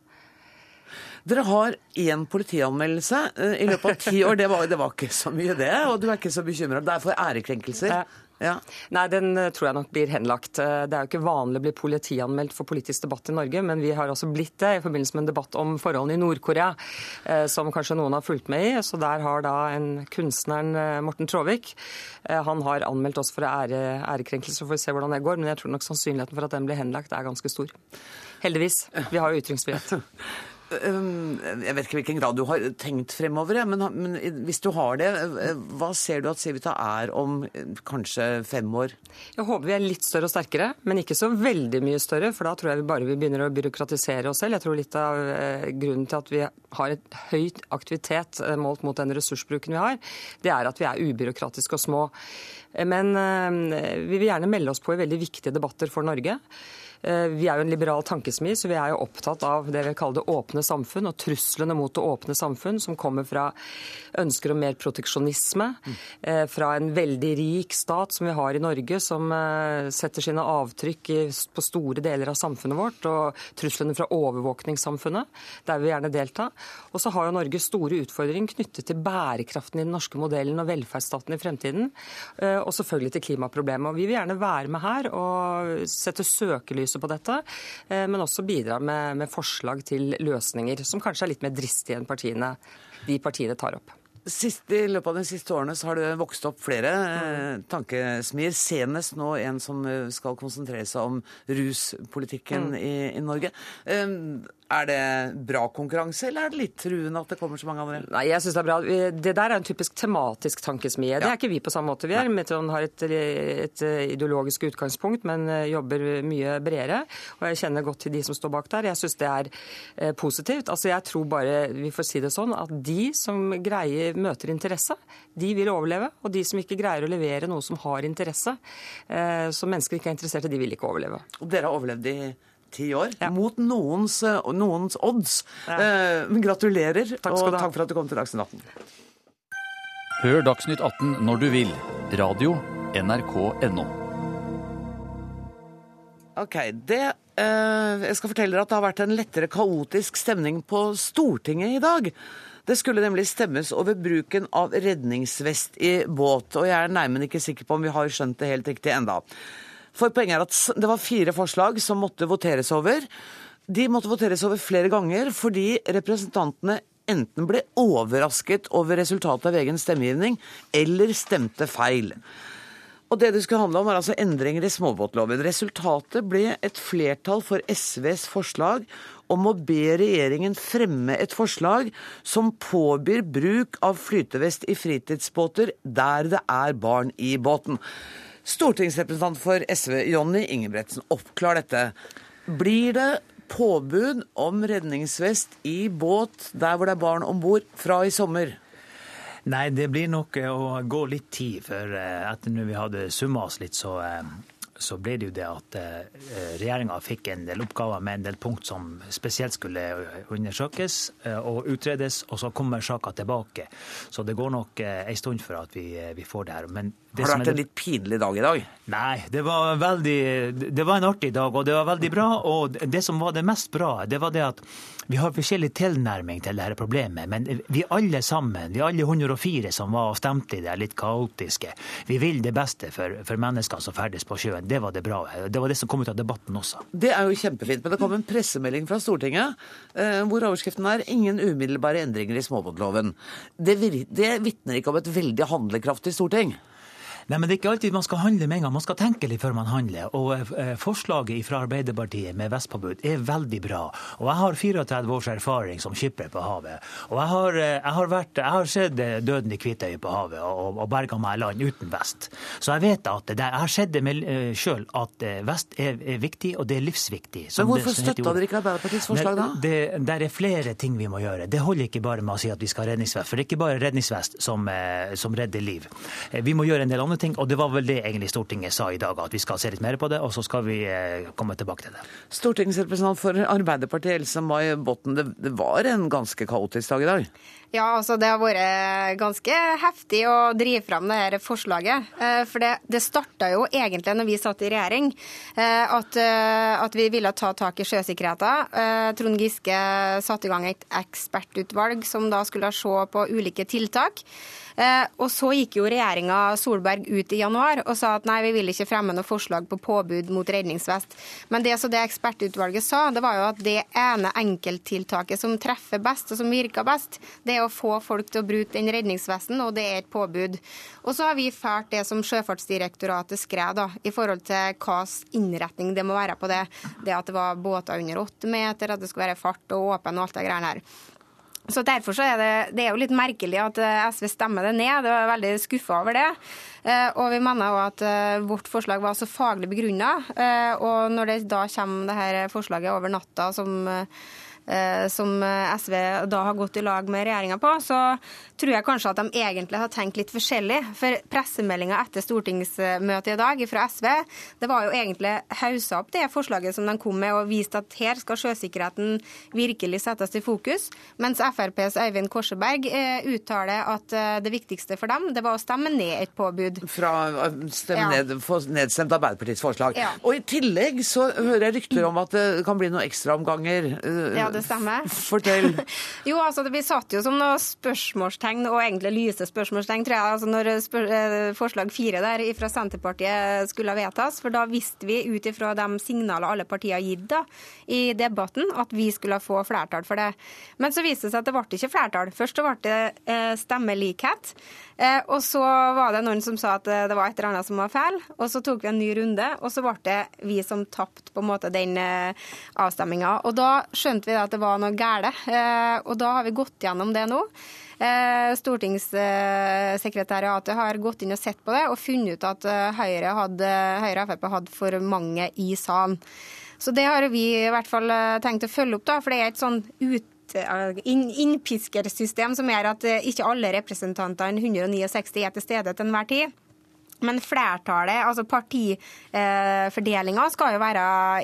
Dere har én politianmeldelse eh, i løpet av ti år. Det var, det var, ikke så mye, det. Og du er ikke så bekymra. Det er for ærekrenkelser. Ja. Nei, den eh, tror jeg nok blir henlagt. Det er jo ikke vanlig å bli politianmeldt for politisk debatt i Norge, men vi har altså blitt det i forbindelse med en debatt om forholdene i Nord-Korea, som kanskje noen har fulgt med i. Så der har da en kunstneren Morten Traavik han har anmeldt oss for ære, ærekrenkelse, så får vi se hvordan det går. Men jeg tror nok sannsynligheten for at den blir henlagt er ganske stor. Heldigvis. Vi har jo ytringsfrihet. Jeg vet ikke hvilken grad du har tenkt fremover, men, hvis du har det, hva ser du at Civita er om kanskje fem år? Jeg håper vi er litt større og sterkere, men ikke så veldig mye større. For da tror jeg vi bare vi begynner å byråkratisere oss selv. Jeg tror litt av grunnen til at vi har et høyt aktivitet målt mot den ressursbruken vi har, det er at vi er ubyråkratiske og små. Men vi vil gjerne melde oss på i veldig viktige debatter for Norge. Eh, vi er jo en liberal tankesmi, så vi er jo opptatt av det vi kaller det åpne samfunn, og truslene mot det åpne samfunn, som kommer fra ønsker om mer proteksjonisme, eh, fra en veldig rik stat som vi har i Norge, som eh, setter sine avtrykk på store deler av samfunnet vårt, og truslene fra overvåkningssamfunnet, der vil vi gjerne delta. Og så har jo Norge store utfordringer knyttet til bærekraften i den norske modellen og velferdsstaten i fremtiden, og selvfølgelig til klimaproblemet. Og vi vil gjerne være med her og sette søkelys fokuset på dette, eh, men også bidra med, med forslag til løsninger som kanskje er litt mer dristige enn partiene, de partiene tar opp. Sist, I løpet av de siste årene så har det vokst opp flere eh, tankesmier. Senest nå en som eh, skal konsentrere seg om ruspolitikken mm. i, i, Norge. Eh, er det bra konkurranse, eller er det litt truende at det kommer så mange andre? Nei, jeg synes Det er bra. Det der er en typisk tematisk tankesmie. Det er ikke vi på samme måte. Vi er. Metron har et, et, ideologisk utgangspunkt, men eh, jobber mye bredere. Og jeg kjenner godt til de som står bak der. Jeg syns det er eh, positivt. Altså, Jeg tror bare vi får si det sånn at de som greier møter interesse, de vil overleve. Og de som ikke greier å levere noe som har interesse, eh, som mennesker ikke er interessert i, de vil ikke overleve. Og dere har overlevd i ti år. Ja. Mot noens, eh, noens odds. Ja. Eh, gratulerer, takk og takk for at du kom til Dagsnytt 18. Hør Dagsnytt 18 når du vil. Radio NRK.no. Ok, det eh, Jeg skal fortelle dere at det har vært en lettere kaotisk stemning på Stortinget i dag. Det skulle nemlig stemmes over bruken av redningsvest i båt, og jeg er nærmere ikke sikker på om vi har skjønt det helt riktig enda. For poenget er at det var fire forslag som måtte voteres over. De måtte voteres over flere ganger fordi representantene enten ble overrasket over resultatet av egen stemmegivning, eller stemte feil. Og Det det skulle handle om, var altså endringer i småbåtloven. Resultatet ble et flertall for SVs forslag om å be regjeringen fremme et forslag som påbyr bruk av flytevest i fritidsbåter der det er barn i båten. Stortingsrepresentant for SV Jonny Ingebretsen, oppklar dette. Blir det påbud om redningsvest i båt der hvor det er barn om bord fra i sommer? Nei, det blir nok å gå litt tid. For eh, etter når vi hadde summa oss litt, så, eh, så ble det jo det at eh, regjeringa fikk en del oppgaver med en del punkt som spesielt skulle undersøkes og utredes, og så kommer saka tilbake. Så det går nok ei stund før at vi, vi får det her. Men det Har det vært en litt pinlig dag i dag? Nei, det var, veldig, det var en artig dag, og det var veldig bra. Og det som var det mest bra, det var det at vi har forskjellig tilnærming til dette problemet. Men vi alle sammen, vi alle 104 som var og stemte i det litt kaotiske, vi vil det beste for, for mennesker som ferdes på sjøen. Det var det bra. Det var det som kom ut av debatten også. Det er jo kjempefint. Men det kom en pressemelding fra Stortinget eh, hvor overskriften er 'Ingen umiddelbare endringer i småbåtloven'. Det, det vitner ikke om et veldig handlekraftig storting? Nei, men Det er ikke alltid man skal handle med en gang. Man skal tenke litt før man handler. Og eh, Forslaget fra Arbeiderpartiet med vestpåbud er veldig bra. Og Jeg har 34 års erfaring som skipper på havet. Og Jeg har, eh, jeg har, vært, jeg har sett eh, døden i Kvitøy på havet og, og berga meg i land uten vest. Så jeg vet at det, jeg har sett det sjøl at vest er, er, viktig, og det er livsviktig. Men Hvorfor støtta dere ikke Arbeiderpartiets forslag da? Det, det, er flere ting vi må gjøre. Det holder ikke bare med å si at vi skal ha redningsvest. For det er ikke bare redningsvest som, som redder liv. Vi må gjøre en del andre ting, og det var vel det egentlig Stortinget sa i dag, at vi skal se litt mer på det, og så skal vi eh, komme tilbake til det. Stortingsrepresentant for Arbeiderpartiet, Else May Botten, det, det var en ganske kaotisk dag i dag? Ja, altså det har vært ganske heftig å drive fram det her forslaget. Eh, for det, det starta jo egentlig når vi satt i regjering, eh, at, at vi ville ta tak i sjøsikkerheten. Trond Giske satte i gang et ekspertutvalg som da skulle se på ulike tiltak. Eh, og så gikk jo regjeringa Solberg ut i januar og sa at nei, vi vil ikke fremme noe forslag på påbud mot redningsvest. Men det som det ekspertutvalget sa, det var jo at det ene enkelttiltaket som treffer best, og som virker best, det er å få folk til å bruke den redningsvesten, og det er et påbud. Og så har vi ført det som Sjøfartsdirektoratet skrev, da, i forhold til hva innretning det må være på det. Det at det var båter under åtte meter, at det skulle være fart og åpen og alt det greiene her. Så Derfor så er det, det er jo litt merkelig at eh, SV stemmer det ned. Det var veldig skuffa over det. Eh, og vi mener òg at eh, vårt forslag var så faglig begrunna. Og når det da kommer det her forslaget over natta som som SV da har gått i lag med regjeringa på, så tror jeg kanskje at de egentlig har tenkt litt forskjellig. For pressemeldinga etter stortingsmøtet i dag fra SV, det var jo egentlig haussa opp det forslaget som de kom med, og vist at her skal sjøsikkerheten virkelig settes i fokus. Mens FrPs Øyvind Korseberg eh, uttaler at eh, det viktigste for dem, det var å stemme ned et påbud. Fra stemme ja. ned, få nedstemt Arbeiderpartiets forslag. Ja. Og i tillegg så hører jeg rykter om at det kan bli noen ekstraomganger. Eh, ja, det stemmer. Fortell. jo, altså vi satt jo som noe spørsmålstegn, og egentlig lyse spørsmålstegn, tror jeg, altså når spør forslag fire der fra Senterpartiet skulle vedtas. For da visste vi ut ifra de signalene alle partier har gitt da, i debatten, at vi skulle få flertall for det. Men så viste det seg at det ble ikke flertall. Først så ble det eh, stemmelikhet. Eh, og så var det noen som sa at det var et eller annet som var feil. Og så tok vi en ny runde, og så ble det vi som tapte på en måte den eh, avstemminga. Og da skjønte vi at det var noe galt. Og da har vi gått gjennom det nå. Stortingssekretariatet har gått inn og sett på det og funnet ut at Høyre, hadde, Høyre og Frp hadde for mange i salen. Så det har vi i hvert fall tenkt å følge opp, da, for det er et sånn ut innpiskersystem som gjør at eh, ikke alle representantene 169 er til stede til enhver tid. Men flertallet, altså partifordelinga, skal jo være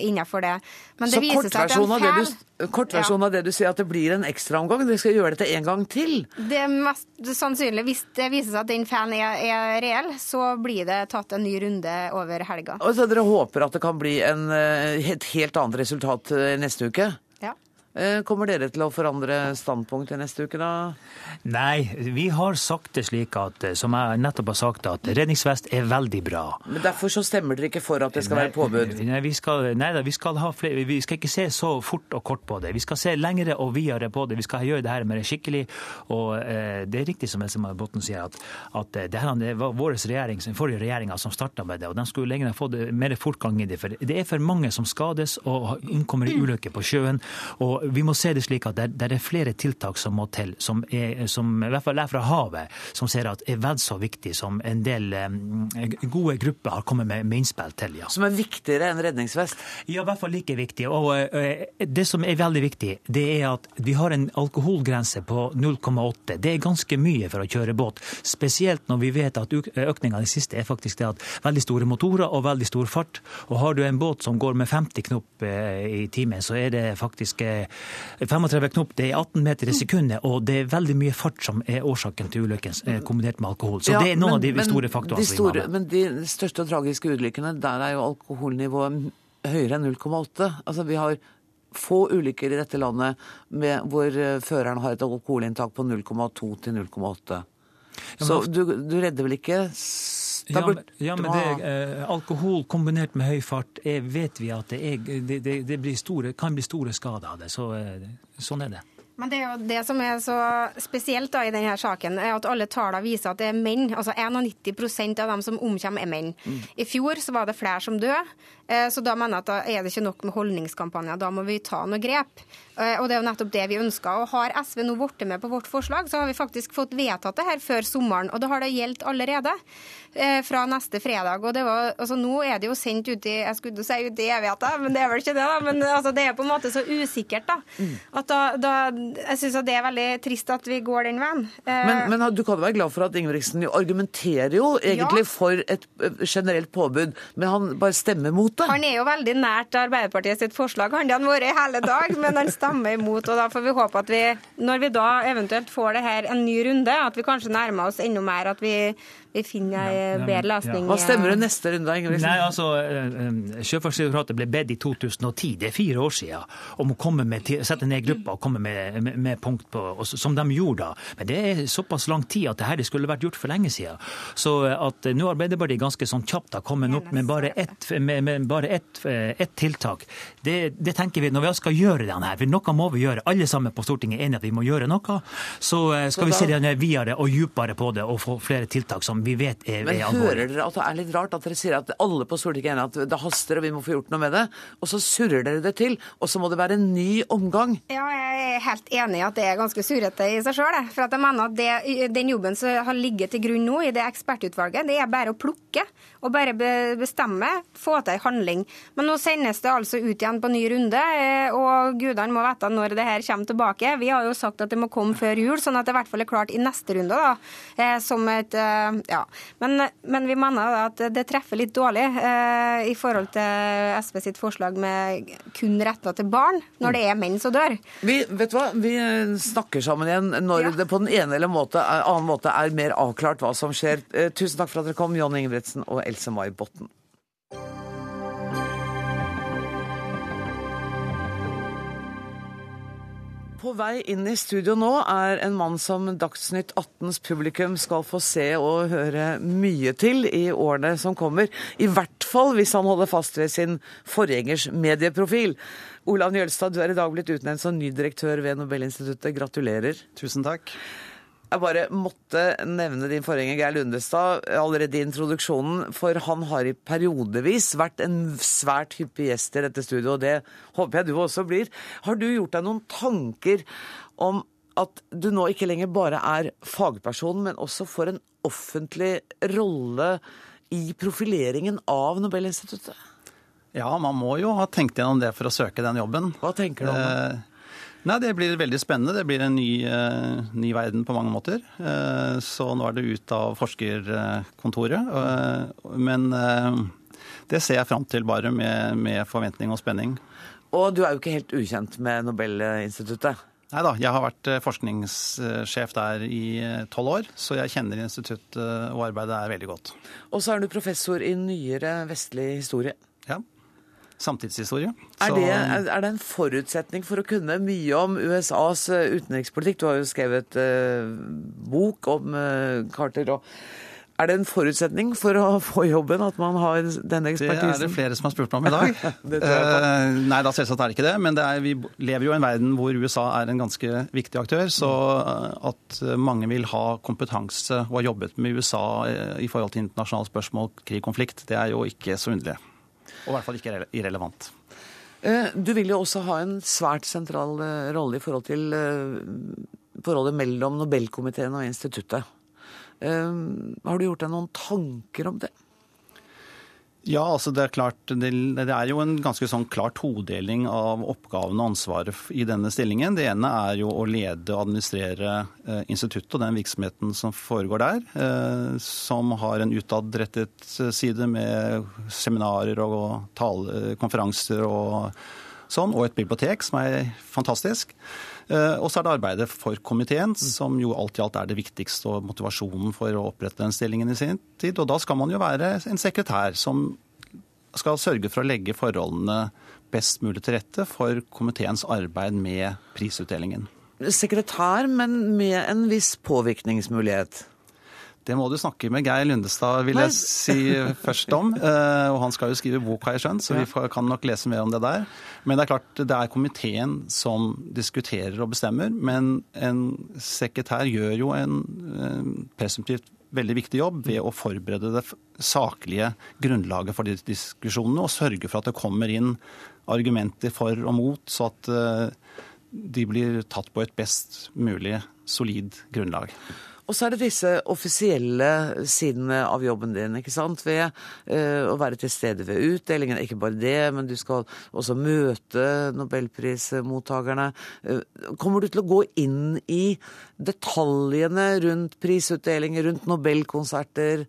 innenfor det. Men det Så kortversjonen ja. av det du sier, at det blir en ekstraomgang? Dere skal gjøre dette en gang til? Det er mest sannsynlig. Hvis det viser seg at den fan er, er reell, så blir det tatt en ny runde over helga. Og så Dere håper at det kan bli en, eh, et helt annet resultat eh, neste uke? Eh, kommer dere til å forandre standpunkt i neste uke, da? Nei, vi har sagt det slik at, eh, som jeg nettopp har sagt, at redningsvest er veldig bra. Men Derfor så stemmer dere ikke for at det skal nei, være påbud? Nei, vi skal, nei da, vi skal, flere, vi skal, ikke se så fort og kort på det. Vi skal se lengre og videre på det. Vi skal gjøre det her mer skikkelig. Og eh, det er riktig som Else Botten sier, at, at eh, det, her, det var vår regjering, den forrige regjeringa som starta med det. Og de skulle lenger få mer fortgang i det. For det er for mange som skades og omkommer i ulykker på sjøen. og vi må se det slik at det, det er flere tiltak som må til, som, er, som i hvert fall er fra havet, som ser at er vel så viktig som en del um, gode grupper har kommet med, med innspill til. Ja. Som er viktigere enn redningsvest? Ja, i hvert fall like viktig. Og uh, det som er veldig viktig, det er at vi har en alkoholgrense på 0,8. Det er ganske mye for å kjøre båt. Spesielt når vi vet at økninga i det siste er faktisk det at veldig store motorer og veldig stor fart. Og har du en båt som går med 50 knop uh, i timen, så er det faktisk uh, 35 knop det er 18 meter i sekundet, og det er veldig mye fart som er årsaken til ulykken, eh, kombinert med alkohol. Så ja, det er noen men, av de store faktorene. De store, men de største og tragiske ulykkene, der er jo alkoholnivået høyere enn 0,8. Altså vi har få ulykker i dette landet med, hvor eh, føreren har et alkoholinntak på 0,2 til 0,8. Så du, du redder vel ikke ja, men, ja, men det, eh, alkohol kombinert med høy fart er, vet vi at det, er, det, det blir store, kan bli store skader av det. Så, eh, sånn er det. Men det, er jo det som er så spesielt da i denne saken, er at alle tallene viser at det er menn. altså 91% av dem som omkommer, er menn. Mm. I fjor så var det flere som døde. Eh, så da mener jeg at da er det ikke nok med holdningskampanjer. Da må vi ta noe grep. Eh, og det er jo nettopp det vi ønsker. Og har SV nå blitt med på vårt forslag, så har vi faktisk fått vedtatt det her før sommeren. Og da har det gjeldt allerede. Eh, fra neste fredag. Og det var, altså Nå er det jo sendt ut i jeg skulle si ut i evigheten, men det er vel ikke det. da, Men altså, det er på en måte så usikkert. da, at da, da Jeg syns det er veldig trist at vi går den veien. Men, men du kan være glad for at Ingebrigtsen argumenterer jo egentlig ja. for et generelt påbud, men han bare stemmer mot det. Han er jo veldig nært Arbeiderpartiet sitt forslag, han har vært i hele dag, men han stemmer imot. og Da får vi håpe at vi, når vi da eventuelt får det her en ny runde, at vi kanskje nærmer oss enda mer. at vi finner jeg bedre løsning. Hva stemmer det neste runde? Ingebrigtsen? Nei, altså, eh, eh, Sjøfartsdirektoratet ble bedt i 2010, det er fire år siden, om å komme med, sette ned gruppa og komme med, med, med punkt på, som de gjorde da. Men det er såpass lang tid at det her skulle vært gjort for lenge siden. Så eh, at nå Arbeiderpartiet ganske sånn kjapt har kommet opp med bare ett, med, med bare ett, ett tiltak, det, det, tenker vi når vi skal gjøre den her. For noe må vi gjøre. Alle sammen på Stortinget er enige at vi må gjøre noe. Så skal vi se videre og dypere på det og få flere tiltak som vi vet er, Men er hører dere at det er litt rart at dere sier at alle på Stortinget er enige at det haster og vi må få gjort noe med det, og så surrer dere det til, og så må det være en ny omgang? Ja, jeg er helt enig i at det er ganske surrete i seg sjøl. For at jeg mener at det, den jobben som har ligget til grunn nå i det ekspertutvalget, det er bare å plukke og bare bestemme, få til en handling. Men nå sendes det altså ut igjen på ny runde, eh, og gudene må vite når det her kommer tilbake. Vi har jo sagt at det må komme før jul, sånn at det i hvert fall er klart i neste runde. da, eh, som et, eh, ja. men, men vi mener at det treffer litt dårlig eh, i forhold til SV sitt forslag med kun retta til barn, når det er menn som dør. Vi, vet du hva? Vi snakker sammen igjen når det på den ene eller måte, annen måte er mer avklart hva som skjer. Tusen takk for at dere kom, John Ingebrigtsen og Else May Botten. På vei inn i studio nå er en mann som Dagsnytt 18s publikum skal få se og høre mye til i årene som kommer. I hvert fall hvis han holder fast ved sin forgjengers medieprofil. Olav Njølstad, du er i dag blitt utnevnt som ny direktør ved Nobelinstituttet. Gratulerer. Tusen takk. Jeg bare måtte nevne din forgjenger Geir Lundestad allerede i introduksjonen, for han har i periodevis vært en svært hyppig gjest i dette studioet, og det håper jeg du også blir. Har du gjort deg noen tanker om at du nå ikke lenger bare er fagperson, men også får en offentlig rolle i profileringen av Nobelinstituttet? Ja, man må jo ha tenkt gjennom det for å søke den jobben. Hva tenker du om det? Eh, Nei, Det blir veldig spennende. Det blir en ny, uh, ny verden på mange måter. Uh, så nå er det ut av forskerkontoret. Uh, men det ser jeg fram til bare med, med forventning og spenning. Og du er jo ikke helt ukjent med Nobelinstituttet? Nei da, jeg har vært forskningssjef der i tolv år, så jeg kjenner instituttet og arbeidet er veldig godt. Og så er du professor i nyere vestlig historie. Ja. Samtidshistorie. Er det, er det en forutsetning for å kunne mye om USAs eh, utenrikspolitikk? Du har jo skrevet eh, bok om eh, Carter. Og er det en forutsetning for å få jobben at man har denne Det er det flere som har spurt meg om i dag. Eh, nei, da selvsagt er det ikke det. Men det er, vi lever jo i en verden hvor USA er en ganske viktig aktør. Så eh, at mange vil ha kompetanse og har jobbet med USA i forhold til internasjonale spørsmål, krig, konflikt, det er jo ikke så underlig. Og i hvert fall ikke irrelevant. Eh, Du vil jo også ha en svært sentral eh, rolle i forhold til eh, forholdet mellom Nobelkomiteen og instituttet. Har du gjort deg noen tanker om det? Ja, altså det er klart, det, er jo en ganske sånn klar todeling av oppgavene og ansvaret i denne stillingen. Det ene er jo å lede og administrere eh, instituttet og den virksomheten som foregår der. Eh, som har en utadrettet eh, side med seminarer og tale, konferanser og sånn, og et bibliotek som er fantastisk. Eh, og så er det arbeidet for komiteen, som jo alt i alt er det viktigste og motivasjonen for å opprette den stillingen i sin tid. Og da skal man jo være en sekretær som skal sørge for å legge forholdene best mulig til rette for komiteens arbeid med prisutdelingen. Sekretær, men med en viss påvirkningsmulighet. Det må du snakke med Geir Lundestad, vil jeg si først om. Eh, Og han skal jo skrive bok, har jeg skjønt, så vi kan nok lese mer om det der. Men det er klart, det er komiteen som diskuterer og bestemmer. Men en sekretær gjør jo en eh, presumptivt veldig viktig jobb ved å forberede det saklige grunnlaget for de diskusjonene og sørge for at det kommer inn argumenter for og mot, så at eh, de blir tatt på et best mulig solid grunnlag. Og så er det disse offisielle sidene av jobben din, ikke sant? Ved uh, å være til stede ved utdelingen. Ikke bare det, men du skal også møte nobelprismottakerne. Uh, kommer du til å gå inn i detaljene rundt prisutdelinger, rundt nobelkonserter?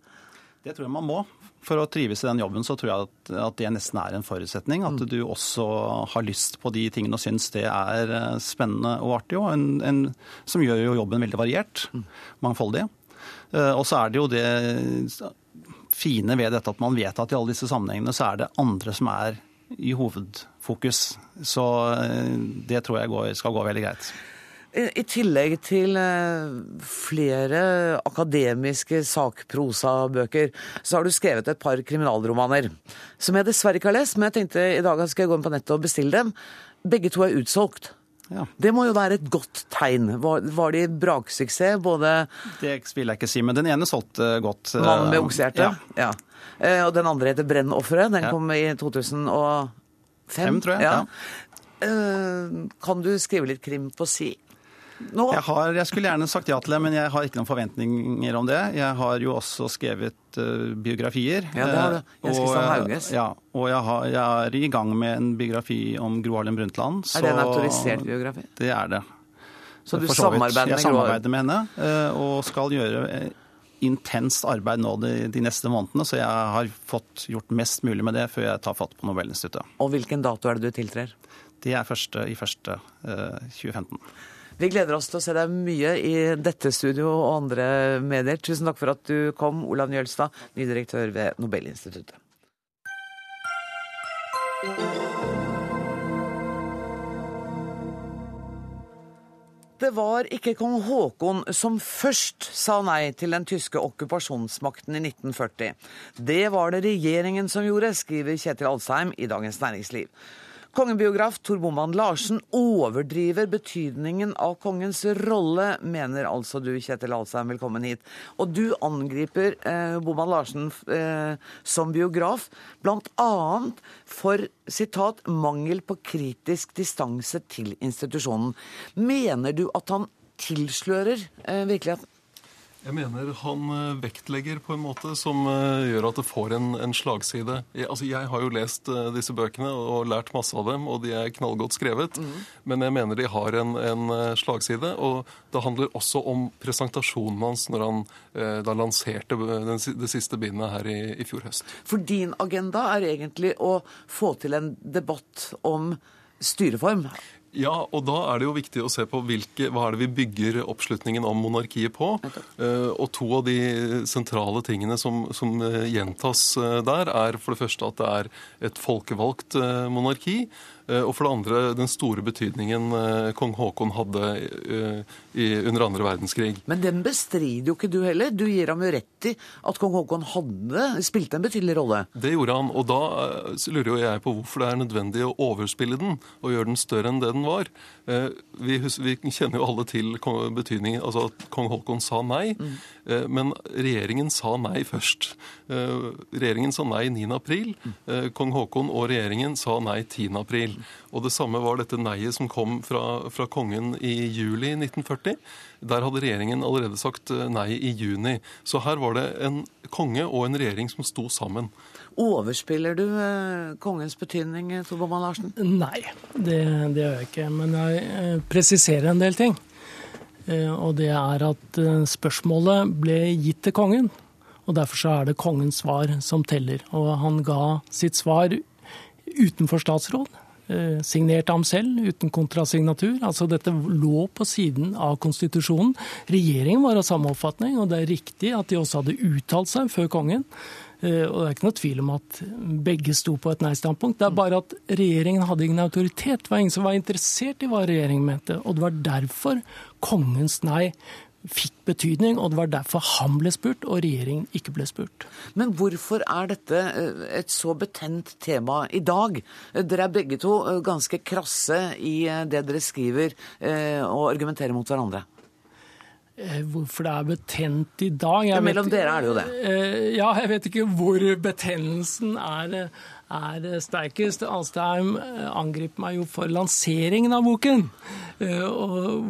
Det tror jeg man må. For å trives i den jobben så tror jeg at, at det nesten er en forutsetning. At du også har lyst på de tingene og syns det er eh, spennende og artig. Og en, en, som gjør jo jobben veldig variert. Mangfoldig. Eh, Og så er det jo det fine ved dette at man vet at i alle disse sammenhengene så er det andre som er i hovedfokus. Så eh, det tror jeg går, skal gå veldig greit. I tillegg til eh, flere akademiske sakprosabøker, så har du skrevet et par kriminalromaner. Som jeg dessverre ikke har lest, men jeg tenkte i dag skal jeg gå inn på nettet og bestille dem. Begge to er utsolgt. Ja. Det må jo være et godt tegn. Var, var de braksuksess, både Det vil jeg ikke si, men den ene solgte godt. eh, Mannen med oksehjerte? Ja. Ja. Eh, Og den andre heter Brennofferet. Den Ja. kom i 2005, Fem, tror jeg, Ja. Kan du skrive litt krim på si? Nå? Jeg, har, jeg skulle gjerne sagt ja til det, men jeg har ikke noen forventninger om det. Jeg har jo også skrevet uh, biografier. Ja, det har du. Eh, og, Hauges. Ja, og jeg, har, jeg er i gang med en biografi om Gro Harlem Brundtland. Er det en autorisert biografi? Det er det. Så du så samarbeider med Jeg samarbeider med henne, eh, og skal gjøre intenst arbeid nå de, de neste månedene, så jeg har fått gjort mest mulig med det før jeg tar fatt på Nobelinstituttet. Og hvilken dato er det du tiltrer? Det er første i første eh, 2015. Vi gleder oss til å se deg mye i dette studio og andre medier. Tusen takk for at du kom, Olav Njølstad, ny direktør ved Nobelinstituttet. Det var ikke kong Haakon som først sa nei til den tyske okkupasjonsmakten i 1940. Det var det regjeringen som gjorde, skriver Kjetil Alsheim i Dagens Næringsliv. Kongebiograf Tor Boman Larsen overdriver betydningen av kongens rolle, mener altså du, Kjetil Alsheim. Velkommen hit. Og du angriper eh, Boman Larsen eh, som biograf, bl.a. for sitat, 'mangel på kritisk distanse til institusjonen'. Mener du at han tilslører eh, virkeligheten? Jeg mener han eh, vektlegger på en måte som eh, gjør at det får en, en slagside. Jeg, altså jeg har jo lest eh, disse bøkene og lært masse av dem, og de er knallgodt skrevet. Men jeg mener de har en, en slagside, og det handler også om presentasjonen hans når han da lanserte den, det siste bindet her i, i fjor høst. For din agenda er egentlig å få til en debatt om styreform. Ja, og da er det jo viktig å se på hvilke, hva er det vi bygger oppslutningen om monarkiet på. Eh, og to av de sentrale tingene som, som eh, gjentas eh, der, er for det første at det er et folkevalgt monarki. og for det andre den store betydningen kong Haakon hadde i, under andre verdenskrig. Men den bestrider jo ikke du heller. Du gir ham jo rett i at kong Haakon hadde spilt en betydelig rolle. Det gjorde han, og da lurer jo jeg på hvorfor det er nødvendig å overspille den og gjøre den større enn det den var. Eh, Vi, vi kjenner jo alle til betydningen, altså at kong Haakon sa nei, mm. men regjeringen sa nei først. Eh, Regjeringen sa nei 9. april. Mm. Kong Haakon og regjeringen sa nei 10. april. Og det samme var dette neiet som kom fra, fra kongen i juli 1940. Der hadde regjeringen allerede sagt eh, nei i juni. Så her var det en konge og en regjering som sto sammen. Overspiller du eh, kongens betydning, eh, Tor Larsen? Nei, det, det gjør jeg ikke. Men jeg eh, presiserer en del ting. Og det er at spørsmålet ble gitt til kongen. Og derfor så er det kongens svar som teller. Og han ga sitt svar utenfor statsråd. Signerte ham selv, uten kontrasignatur. Altså Dette lå på siden av konstitusjonen. Regjeringen var av samme oppfatning, og det er riktig at de også hadde uttalt seg før kongen. Eh, Og det er ikke noe tvil om at begge sto på et nei-standpunkt. Det er bare at regjeringen hadde ingen autoritet. Det var ingen som var interessert i hva regjeringen mente. Og det var derfor kongens nei fikk betydning, og det var derfor han ble spurt, og regjeringen ikke ble spurt. Men hvorfor er dette eh, et så betent tema i dag? Eh, Dere er begge to ganske krasse i det dere skriver og argumenterer mot hverandre. Eh, Hvorfor det er betent i dag jeg mellom dere er det jo det. Eh, Ja, jeg vet ikke hvor betennelsen er, er sterkest. Alstheim eh, angriper meg jo for lanseringen av boken. eh,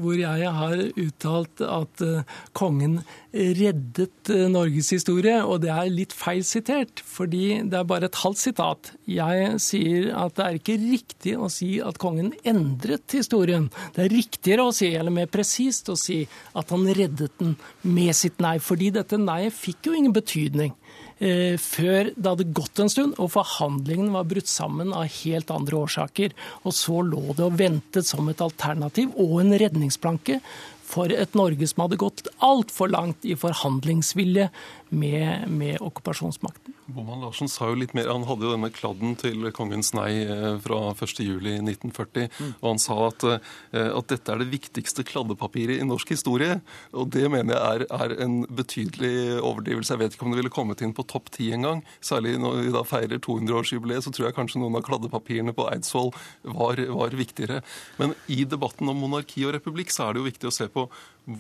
hvor jeg har uttalt at eh, kongen reddet eh, Norges historie. Og det er litt feil sitert, fordi det er bare et halvt sitat. Jeg sier at det er ikke riktig å si at kongen endret historien. Det er riktigere å si, eller mer presist å si, at han reddet den med sitt nei. Fordi dette nei fikk jo ingen betydning eh, før det hadde gått en stund, og forhandlingene var brutt sammen av helt andre årsaker. Og så lå det og ventet som et alternativ og en redningsplanke for et Norge som hadde gått altfor langt i forhandlingsvilje med, med okkupasjonsmakten. Boman Larsen sa jo litt mer, Han hadde jo denne kladden til kongens nei eh, fra 1.7.1940. Mm. Og han sa at, eh, at, dette er det viktigste kladdepapiret i norsk historie. Og det mener jeg er, er, en betydelig overdrivelse. Jeg vet ikke om det ville kommet inn på topp ti engang. Særlig når vi da feirer 200-årsjubileet, så tror jeg kanskje noen av kladdepapirene på Eidsvoll var, var viktigere. Men i debatten om monarki og republikk så er det jo viktig å se på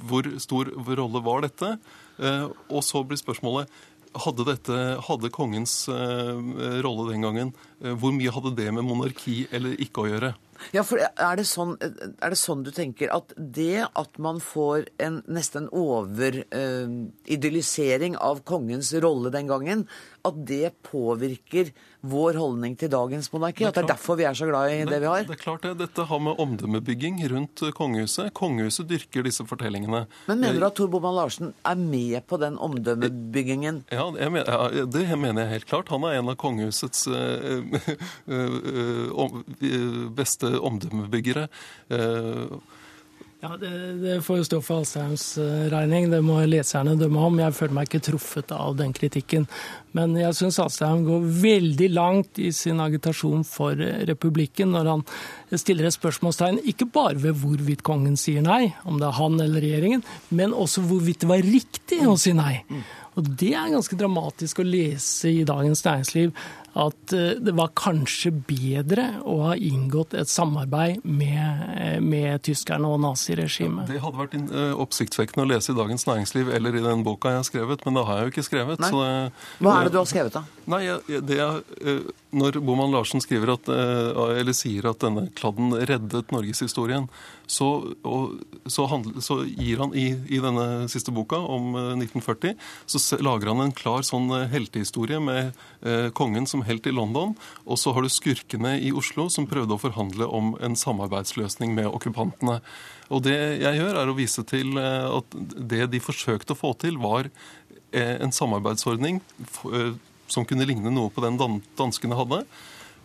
hvor stor rolle var dette. Eh, og så blir spørsmålet hadde, dette, hadde kongens uh, rolle den gangen, uh, hvor mye hadde det med monarki eller ikke å gjøre? Ja, for er det, sånn, er det sånn du tenker at det at man får en nesten overidyllisering uh, av kongens rolle den gangen, at det påvirker vår holdning til dagens monarki? At det er derfor vi er så glad i det, det vi har? Det er klart det. Dette har med omdømmebygging rundt kongehuset. Kongehuset dyrker disse fortellingene. Men mener du at Tor Boman Larsen er med på den omdømmebyggingen? Ja, mener, ja, det mener jeg helt klart. Han er en av kongehusets øh, øh, beste omdømmebyggere. Uh, ja, det, det, får jo stå for Alstadheims eh, regning. Det må leserne dømme om. Jeg føler meg ikke truffet av den kritikken. Men jeg syns Alstheim går veldig langt i sin agitasjon for eh, republikken når han stiller et spørsmålstegn ikke bare ved hvorvidt kongen sier nei, om det er han eller regjeringen, men også hvorvidt det var riktig å si nei. Og Det er ganske dramatisk å lese i Dagens Næringsliv at eh, det var kanskje bedre å ha inngått et samarbeid med, eh, med tyskerne og naziregimet. Det hadde vært eh, oppsiktsvekkende å lese i Dagens Næringsliv eller i den boka jeg har skrevet, men det har jeg jo ikke skrevet. Det, Hva er det du har skrevet, da? Nei, det er, Når Boman Larsen skriver at, eller sier at denne kladden reddet norgeshistorien, så, så, så gir han i, i, denne siste boka om 1940, så lager han en klar sånn heltehistorie med eh, kongen som helt i London. Og så har du skurkene i Oslo som prøvde å forhandle om en samarbeidsløsning med okkupantene. Og det jeg gjør, er å vise til eh, at det de forsøkte å få til, var eh, en samarbeidsordning eh, som kunne ligne noe på den danskene hadde.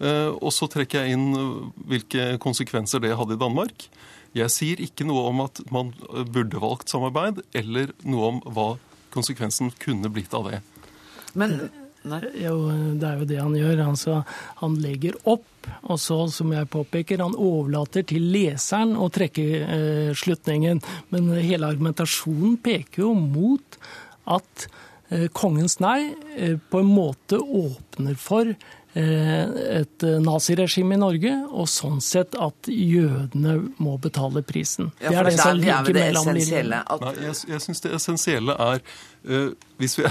Og så trekker jeg inn hvilke konsekvenser det hadde i Danmark. Jeg sier ikke noe om at man burde valgt samarbeid, eller noe om hva konsekvensen kunne blitt av det. Men jo, det er jo det han gjør. Altså, han legger opp, og så, som jeg påpeker, han overlater til leseren å trekke eh, slutningen. Men hele argumentasjonen peker jo mot at eh, kongens nei eh, på en måte åpner for Eh, et naziregime i Norge, og sånn sett at jødene må betale prisen. Ja, det er det som ligger mellom linjene. Jeg, jeg syns det essensielle er uh, hvis vi,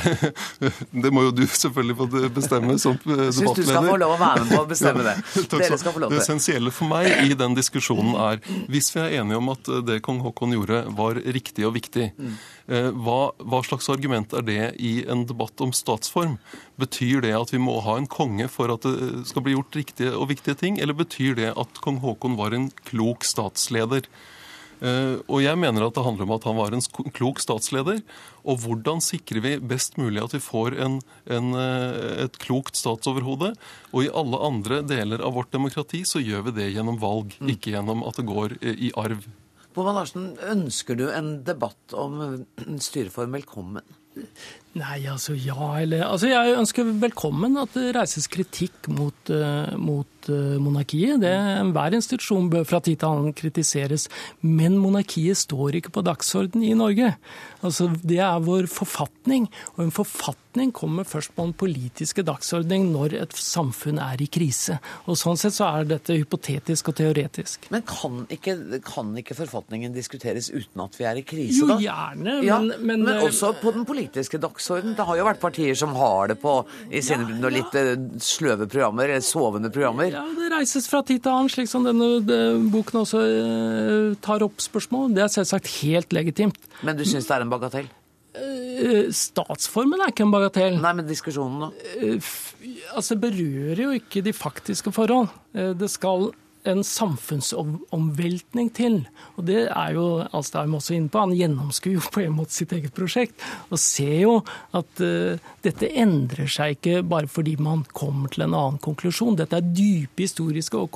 Det må jo du selvfølgelig få bestemme som debattleder. Jeg syns du skal få lov å være med på å bestemme det. Dere skal få lov til. Det essensielle for meg i den diskusjonen er, hvis vi er enige om at det kong Haakon gjorde var riktig og viktig, mm. Hva, hva slags argument er det i en debatt om statsform? Betyr det at vi må ha en konge for at det skal bli gjort riktige og viktige ting, eller betyr det at kong Haakon var en klok statsleder? Eh, og jeg mener at det handler om at han var en klok statsleder. Og hvordan sikrer vi best mulig at vi får en, en, eh, et klokt statsoverhode? Og i alle andre deler av vårt demokrati så gjør vi det gjennom valg, mm. ikke gjennom at det går eh, i arv. Boman Larsen, ønsker du en debatt om styreform velkommen? Nei, altså ja eller Altså jeg ønsker velkommen at det reises kritikk mot, uh, mot monarkiet. Det, Hver institusjon bør fra tid til annen kritiseres. Men monarkiet står ikke på dagsorden i Norge. Altså Det er vår forfatning. Og en forfatning kommer først på den politiske dagsordenen når et samfunn er i krise. Og Sånn sett så er dette hypotetisk og teoretisk. Men kan ikke, kan ikke forfatningen diskuteres uten at vi er i krise, da? Jo, gjerne, ja, men, men, men også på den politiske dagsorden dagsorden. Det har jo vært partier som har det på i sine ja, ja. litt eh, sløve programmer, eller sovende programmer. Ja, det reises fra tid til annen, slik som denne boken også uh, tar opp spørsmål. Det er selvsagt helt legitimt. Men du syns det er en bagatell? Uh, statsformen er ikke en bagatell. Nei, men diskusjonen, da? Altså, det berører jo ikke de faktiske forhold. det skal en samfunnsomveltning til. Og det er jo Alstheim også inne på. Han gjennomskuer jo på en måte sitt eget prosjekt og ser jo at uh, dette endrer seg ikke bare fordi man kommer til en annen konklusjon. Dette er dype historiske og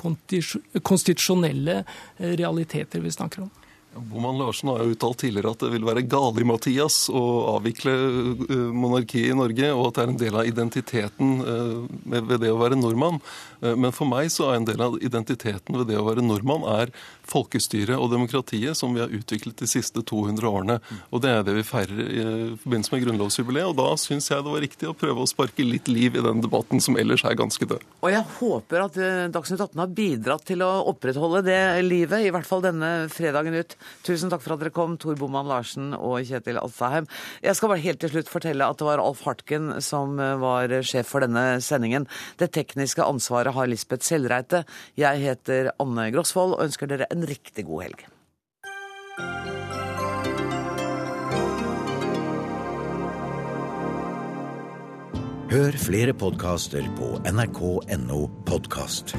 konstitusjonelle eh, realiteter vi snakker om. Boman Larsen har jo uttalt tidligere at det vil være gali-Mathias å avvikle eh, monarkiet i Norge, og at det er en del av identiteten ved det å være nordmann. Eh, men for meg så er en del av identiteten ved det å være nordmann er folkestyret og demokratiet som vi har utviklet de siste 200 årene. Og det er det vi feirer i forbindelse med grunnlovsjubileet. Og da syns jeg det var riktig å prøve å sparke litt liv i den debatten som ellers er ganske død. Og jeg håper at Dagsnytt 18 har bidratt til å opprettholde det livet, i hvert fall denne fredagen ut. Tusen takk for at dere kom, Tor Boman Larsen og Kjetil Alstadheim. Jeg skal bare helt til slutt fortelle at det var Alf Hartken som var sjef for denne sendingen. Det tekniske ansvaret har Lisbeth Sellreite. Jeg heter Anne Grosvold og ønsker dere en riktig god helg. Hør flere podkaster på nrk.no podkast.